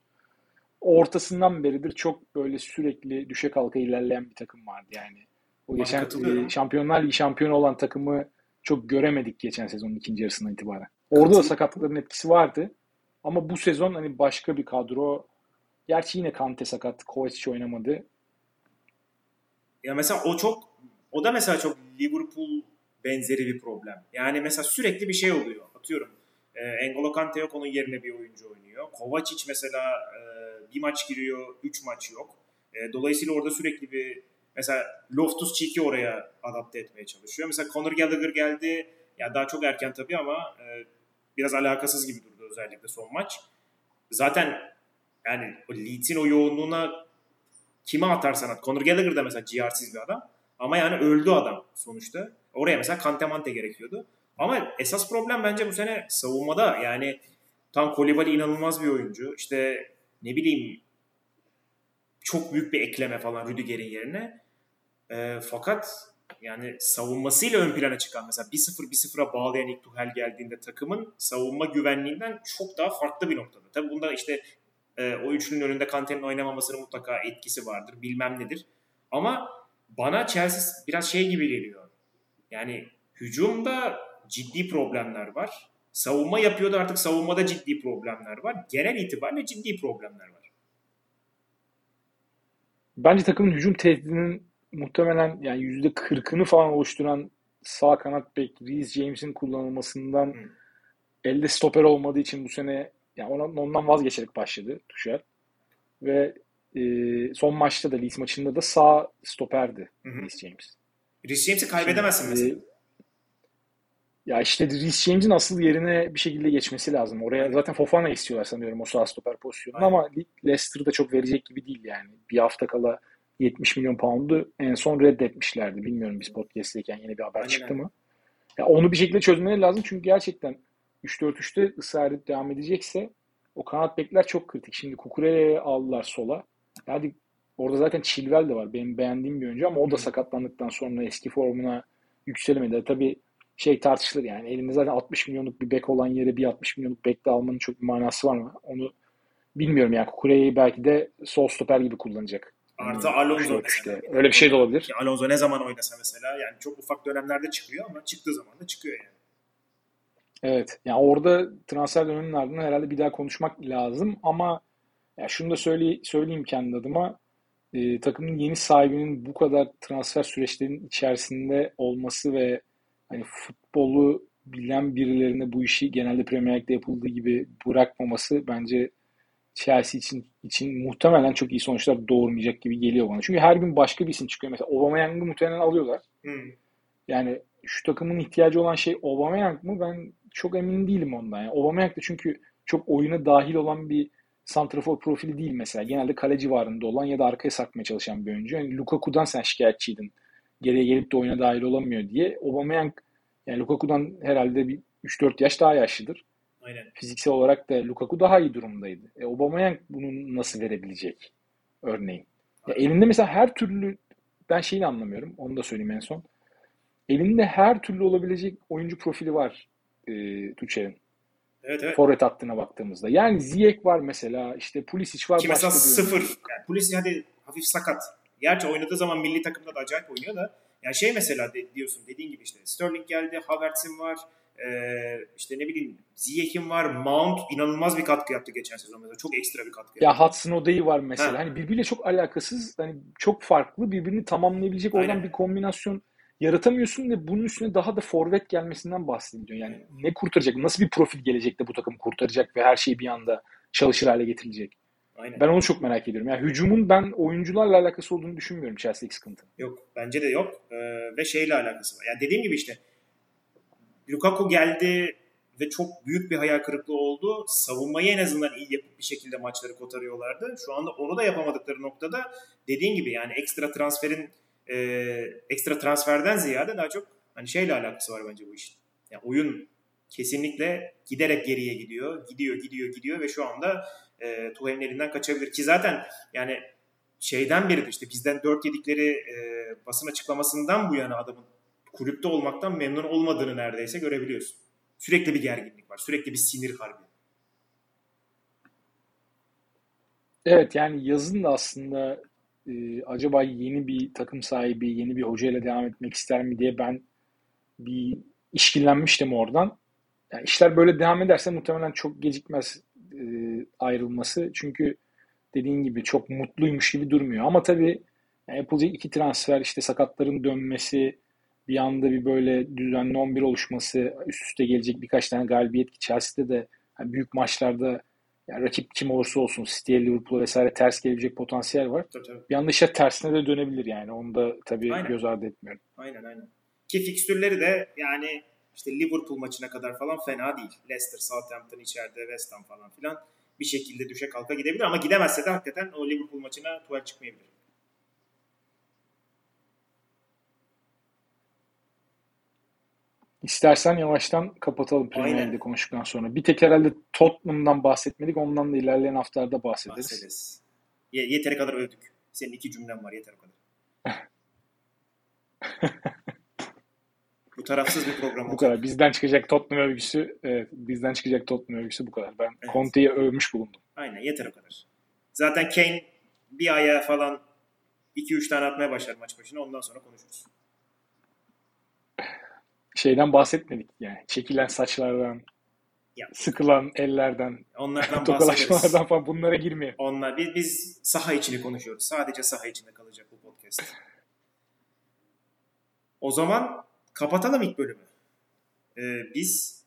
ortasından beridir çok böyle sürekli düşe kalka ilerleyen bir takım vardı yani. O Bana geçen e, Şampiyonlar Ligi şampiyonu olan takımı çok göremedik geçen sezonun ikinci yarısından itibaren. Orada da sakatlıkların etkisi vardı. Ama bu sezon hani başka bir kadro. Gerçi yine Kante sakat. Kovacic oynamadı. Ya mesela o çok o da mesela çok Liverpool benzeri bir problem. Yani mesela sürekli bir şey oluyor. Atıyorum. E, N'Golo Kante yok onun yerine bir oyuncu oynuyor. Kovacic mesela e, bir maç giriyor, üç maç yok. E, dolayısıyla orada sürekli bir mesela Loftus Cheek'i oraya adapte etmeye çalışıyor. Mesela Conor Gallagher geldi. Ya daha çok erken tabii ama e, biraz alakasız gibi durdu özellikle son maç. Zaten yani o Leeds'in o yoğunluğuna kime atarsan at. Conor Gallagher da mesela ciğersiz bir adam. Ama yani öldü adam sonuçta. Oraya mesela Kante gerekiyordu. Ama esas problem bence bu sene savunmada. Yani tam Kolibali inanılmaz bir oyuncu. İşte ne bileyim çok büyük bir ekleme falan Rüdiger'in yerine. E, fakat yani savunmasıyla ön plana çıkan mesela 1-0 1-0'a bağlayan ilk Tuhel geldiğinde takımın savunma güvenliğinden çok daha farklı bir noktada. Tabii bunda işte e, o üçlünün önünde Kante'nin oynamamasının mutlaka etkisi vardır. Bilmem nedir. Ama bana Chelsea biraz şey gibi geliyor. Yani hücumda ciddi problemler var. Savunma yapıyordu artık savunmada ciddi problemler var. Genel itibariyle ciddi problemler var. Bence takımın hücum tehdidinin muhtemelen yani yüzde kırkını falan oluşturan sağ kanat bek Reece James'in kullanılmasından hmm. elde stoper olmadığı için bu sene yani ona, ondan vazgeçerek başladı Tuşer. Ve e, son maçta da Leeds maçında da sağ stoperdi Reece James. Reece James'i kaybedemezsin Şimdi, mesela. Ya işte Reece James'in asıl yerine bir şekilde geçmesi lazım. Oraya zaten Fofana istiyorlar sanıyorum o sağ stoper pozisyonunu ama Leicester'da çok verecek gibi değil yani. Bir hafta kala 70 milyon pound'u en son reddetmişlerdi. Bilmiyorum biz podcast'teyken yeni bir haber Aynen. çıktı mı? Ya onu bir şekilde çözmeleri lazım çünkü gerçekten 3-4-3'te ısrar edip devam edecekse o kanat bekler çok kritik. Şimdi Kukure'ye aldılar sola. Hadi orada zaten Chilwell de var. Benim beğendiğim bir oyuncu ama o da sakatlandıktan sonra eski formuna yükselemedi. Tabii şey tartışılır yani. Elinde zaten 60 milyonluk bir bek olan yere bir 60 milyonluk bek de almanın çok bir manası var mı? Onu bilmiyorum yani. Kukure'yi belki de sol stoper gibi kullanacak. Artı Alonso işte. Öyle bir şey de olabilir. Alonso ne zaman oynasa mesela yani çok ufak dönemlerde çıkıyor ama çıktığı zaman da çıkıyor yani. Evet. Yani orada transfer döneminin ardından herhalde bir daha konuşmak lazım ama ya şunu da söyle, söyleyeyim kendi adıma. E, takımın yeni sahibinin bu kadar transfer süreçlerinin içerisinde olması ve hani futbolu bilen birilerine bu işi genelde Premier League'de yapıldığı gibi bırakmaması bence Chelsea için için muhtemelen çok iyi sonuçlar doğurmayacak gibi geliyor bana. Çünkü her gün başka bir isim çıkıyor. Mesela Aubameyang'ı muhtemelen alıyorlar. Hmm. Yani şu takımın ihtiyacı olan şey Aubameyang mı? Ben çok emin değilim ondan. Yani Aubameyang da çünkü çok oyuna dahil olan bir santrafor profili değil mesela. Genelde kale civarında olan ya da arkaya sakmaya çalışan bir oyuncu. Yani Lukaku'dan sen şikayetçiydin. Geriye gelip de oyuna dahil olamıyor diye. Aubameyang yani Lukaku'dan herhalde bir 3-4 yaş daha yaşlıdır. Aynen. Fiziksel olarak da Lukaku daha iyi durumdaydı. E, Aubameyang bunu nasıl verebilecek örneğin? Ya elinde mesela her türlü ben şeyini anlamıyorum. Onu da söyleyeyim en son. Elinde her türlü olabilecek oyuncu profili var e, Tuchel'in. Evet, evet. Forvet hattına baktığımızda. Yani Ziyech var mesela, işte Pulisic var. Ki mesela sıfır. Yani Pulisic hadi hafif sakat. Gerçi oynadığı zaman milli takımda da acayip oynuyor da. Yani şey mesela de, diyorsun dediğin gibi işte Sterling geldi, Havertz'in var, ee, işte ne bileyim Ziyech'in var, Mount inanılmaz bir katkı yaptı geçen sezon mesela. Çok ekstra bir katkı yaptı. Ya Hudson Odoi var mesela. Ha. Hani birbiriyle çok alakasız, hani çok farklı, birbirini tamamlayabilecek Aynen. oradan bir kombinasyon yaratamıyorsun ve bunun üstüne daha da forvet gelmesinden bahsediyor. Yani ne kurtaracak, nasıl bir profil gelecek de bu takım kurtaracak ve her şey bir anda çalışır hale getirilecek. Aynen. Ben onu çok merak ediyorum. Yani hücumun ben oyuncularla alakası olduğunu düşünmüyorum Chelsea'deki sıkıntı. Yok bence de yok. Ee, ve şeyle alakası var. Yani dediğim gibi işte Lukaku geldi ve çok büyük bir hayal kırıklığı oldu. Savunmayı en azından iyi yapıp bir şekilde maçları kotarıyorlardı. Şu anda onu da yapamadıkları noktada dediğin gibi yani ekstra transferin e, ekstra transferden ziyade daha çok hani şeyle alakası var bence bu işin. Yani oyun kesinlikle giderek geriye gidiyor. Gidiyor, gidiyor, gidiyor ve şu anda e, Tuhel'in elinden kaçabilir. Ki zaten yani şeyden beridir işte bizden 4 yedikleri e, basın açıklamasından bu yana adamın kulüpte olmaktan memnun olmadığını neredeyse görebiliyorsun. Sürekli bir gerginlik var. Sürekli bir sinir harbi. Evet yani yazın da aslında e, acaba yeni bir takım sahibi, yeni bir hocayla devam etmek ister mi diye ben bir işkillenmiştim oradan. Yani işler böyle devam ederse muhtemelen çok gecikmez e, ayrılması. Çünkü dediğin gibi çok mutluymuş gibi durmuyor. Ama tabii yani yapılacak iki transfer, işte sakatların dönmesi, bir anda bir böyle düzenli 11 oluşması, üst üste gelecek birkaç tane galibiyet ki Chelsea'de de yani büyük maçlarda yani rakip kim olursa olsun City'ye, Liverpool'a vesaire ters gelebilecek potansiyel var. Tabii, tabii. İşler tersine de dönebilir yani. Onu da tabii aynen. göz ardı etmiyorum. Aynen aynen. Ki fikstürleri de yani işte Liverpool maçına kadar falan fena değil. Leicester, Southampton içeride, West Ham falan filan bir şekilde düşe kalka gidebilir ama gidemezse de hakikaten o Liverpool maçına tuval çıkmayabilir. İstersen yavaştan kapatalım Premier League'de konuştuktan sonra. Bir tek herhalde Tottenham'dan bahsetmedik. Ondan da ilerleyen haftalarda bahsederiz. Bahsederiz. Ye- yeteri kadar övdük. Senin iki cümlen var yeter o kadar. bu tarafsız bir program Bu kadar. Bizden çıkacak Tottenham övgüsü, evet, bizden çıkacak Tottenham övgüsü bu kadar. Ben evet. Conte'yi övmüş bulundum. Aynen yeter o kadar. Zaten Kane bir aya falan 2-3 tane atmaya başlar maç başına ondan sonra konuşuruz şeyden bahsetmedik yani. Çekilen saçlardan, ya. sıkılan ellerden, onlardan tokalaşmalardan falan bunlara girmiyor. Onlar biz, biz saha içini konuşuyoruz. Sadece saha içinde kalacak bu podcast. O zaman kapatalım ilk bölümü. Ee, biz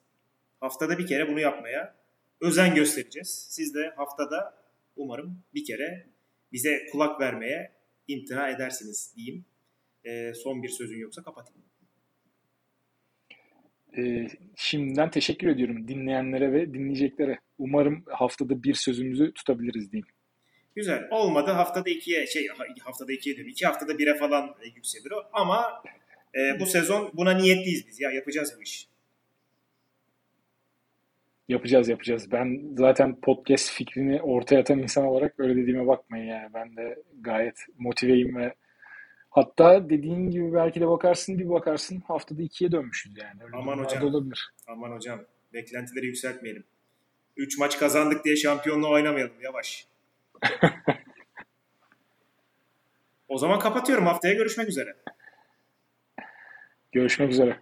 Haftada bir kere bunu yapmaya özen göstereceğiz. Siz de haftada umarım bir kere bize kulak vermeye imtina edersiniz diyeyim. E, son bir sözün yoksa kapatayım. E, şimdiden teşekkür ediyorum dinleyenlere ve dinleyeceklere. Umarım haftada bir sözümüzü tutabiliriz diyeyim. Güzel. Olmadı haftada ikiye şey haftada ikiye diyorum. iki haftada bire falan yükselir o. Ama e, bu sezon buna niyetliyiz biz ya. Yapacağız bu iş. Yapacağız yapacağız. Ben zaten podcast fikrini ortaya atan insan olarak öyle dediğime bakmayın yani. Ben de gayet motiveyim ve hatta dediğin gibi belki de bakarsın bir bakarsın haftada ikiye dönmüşüz yani. Öyle Aman hocam. olabilir. Aman hocam. Beklentileri yükseltmeyelim. Üç maç kazandık diye şampiyonluğu oynamayalım. Yavaş. o zaman kapatıyorum. Haftaya görüşmek üzere. Görüşmek üzere.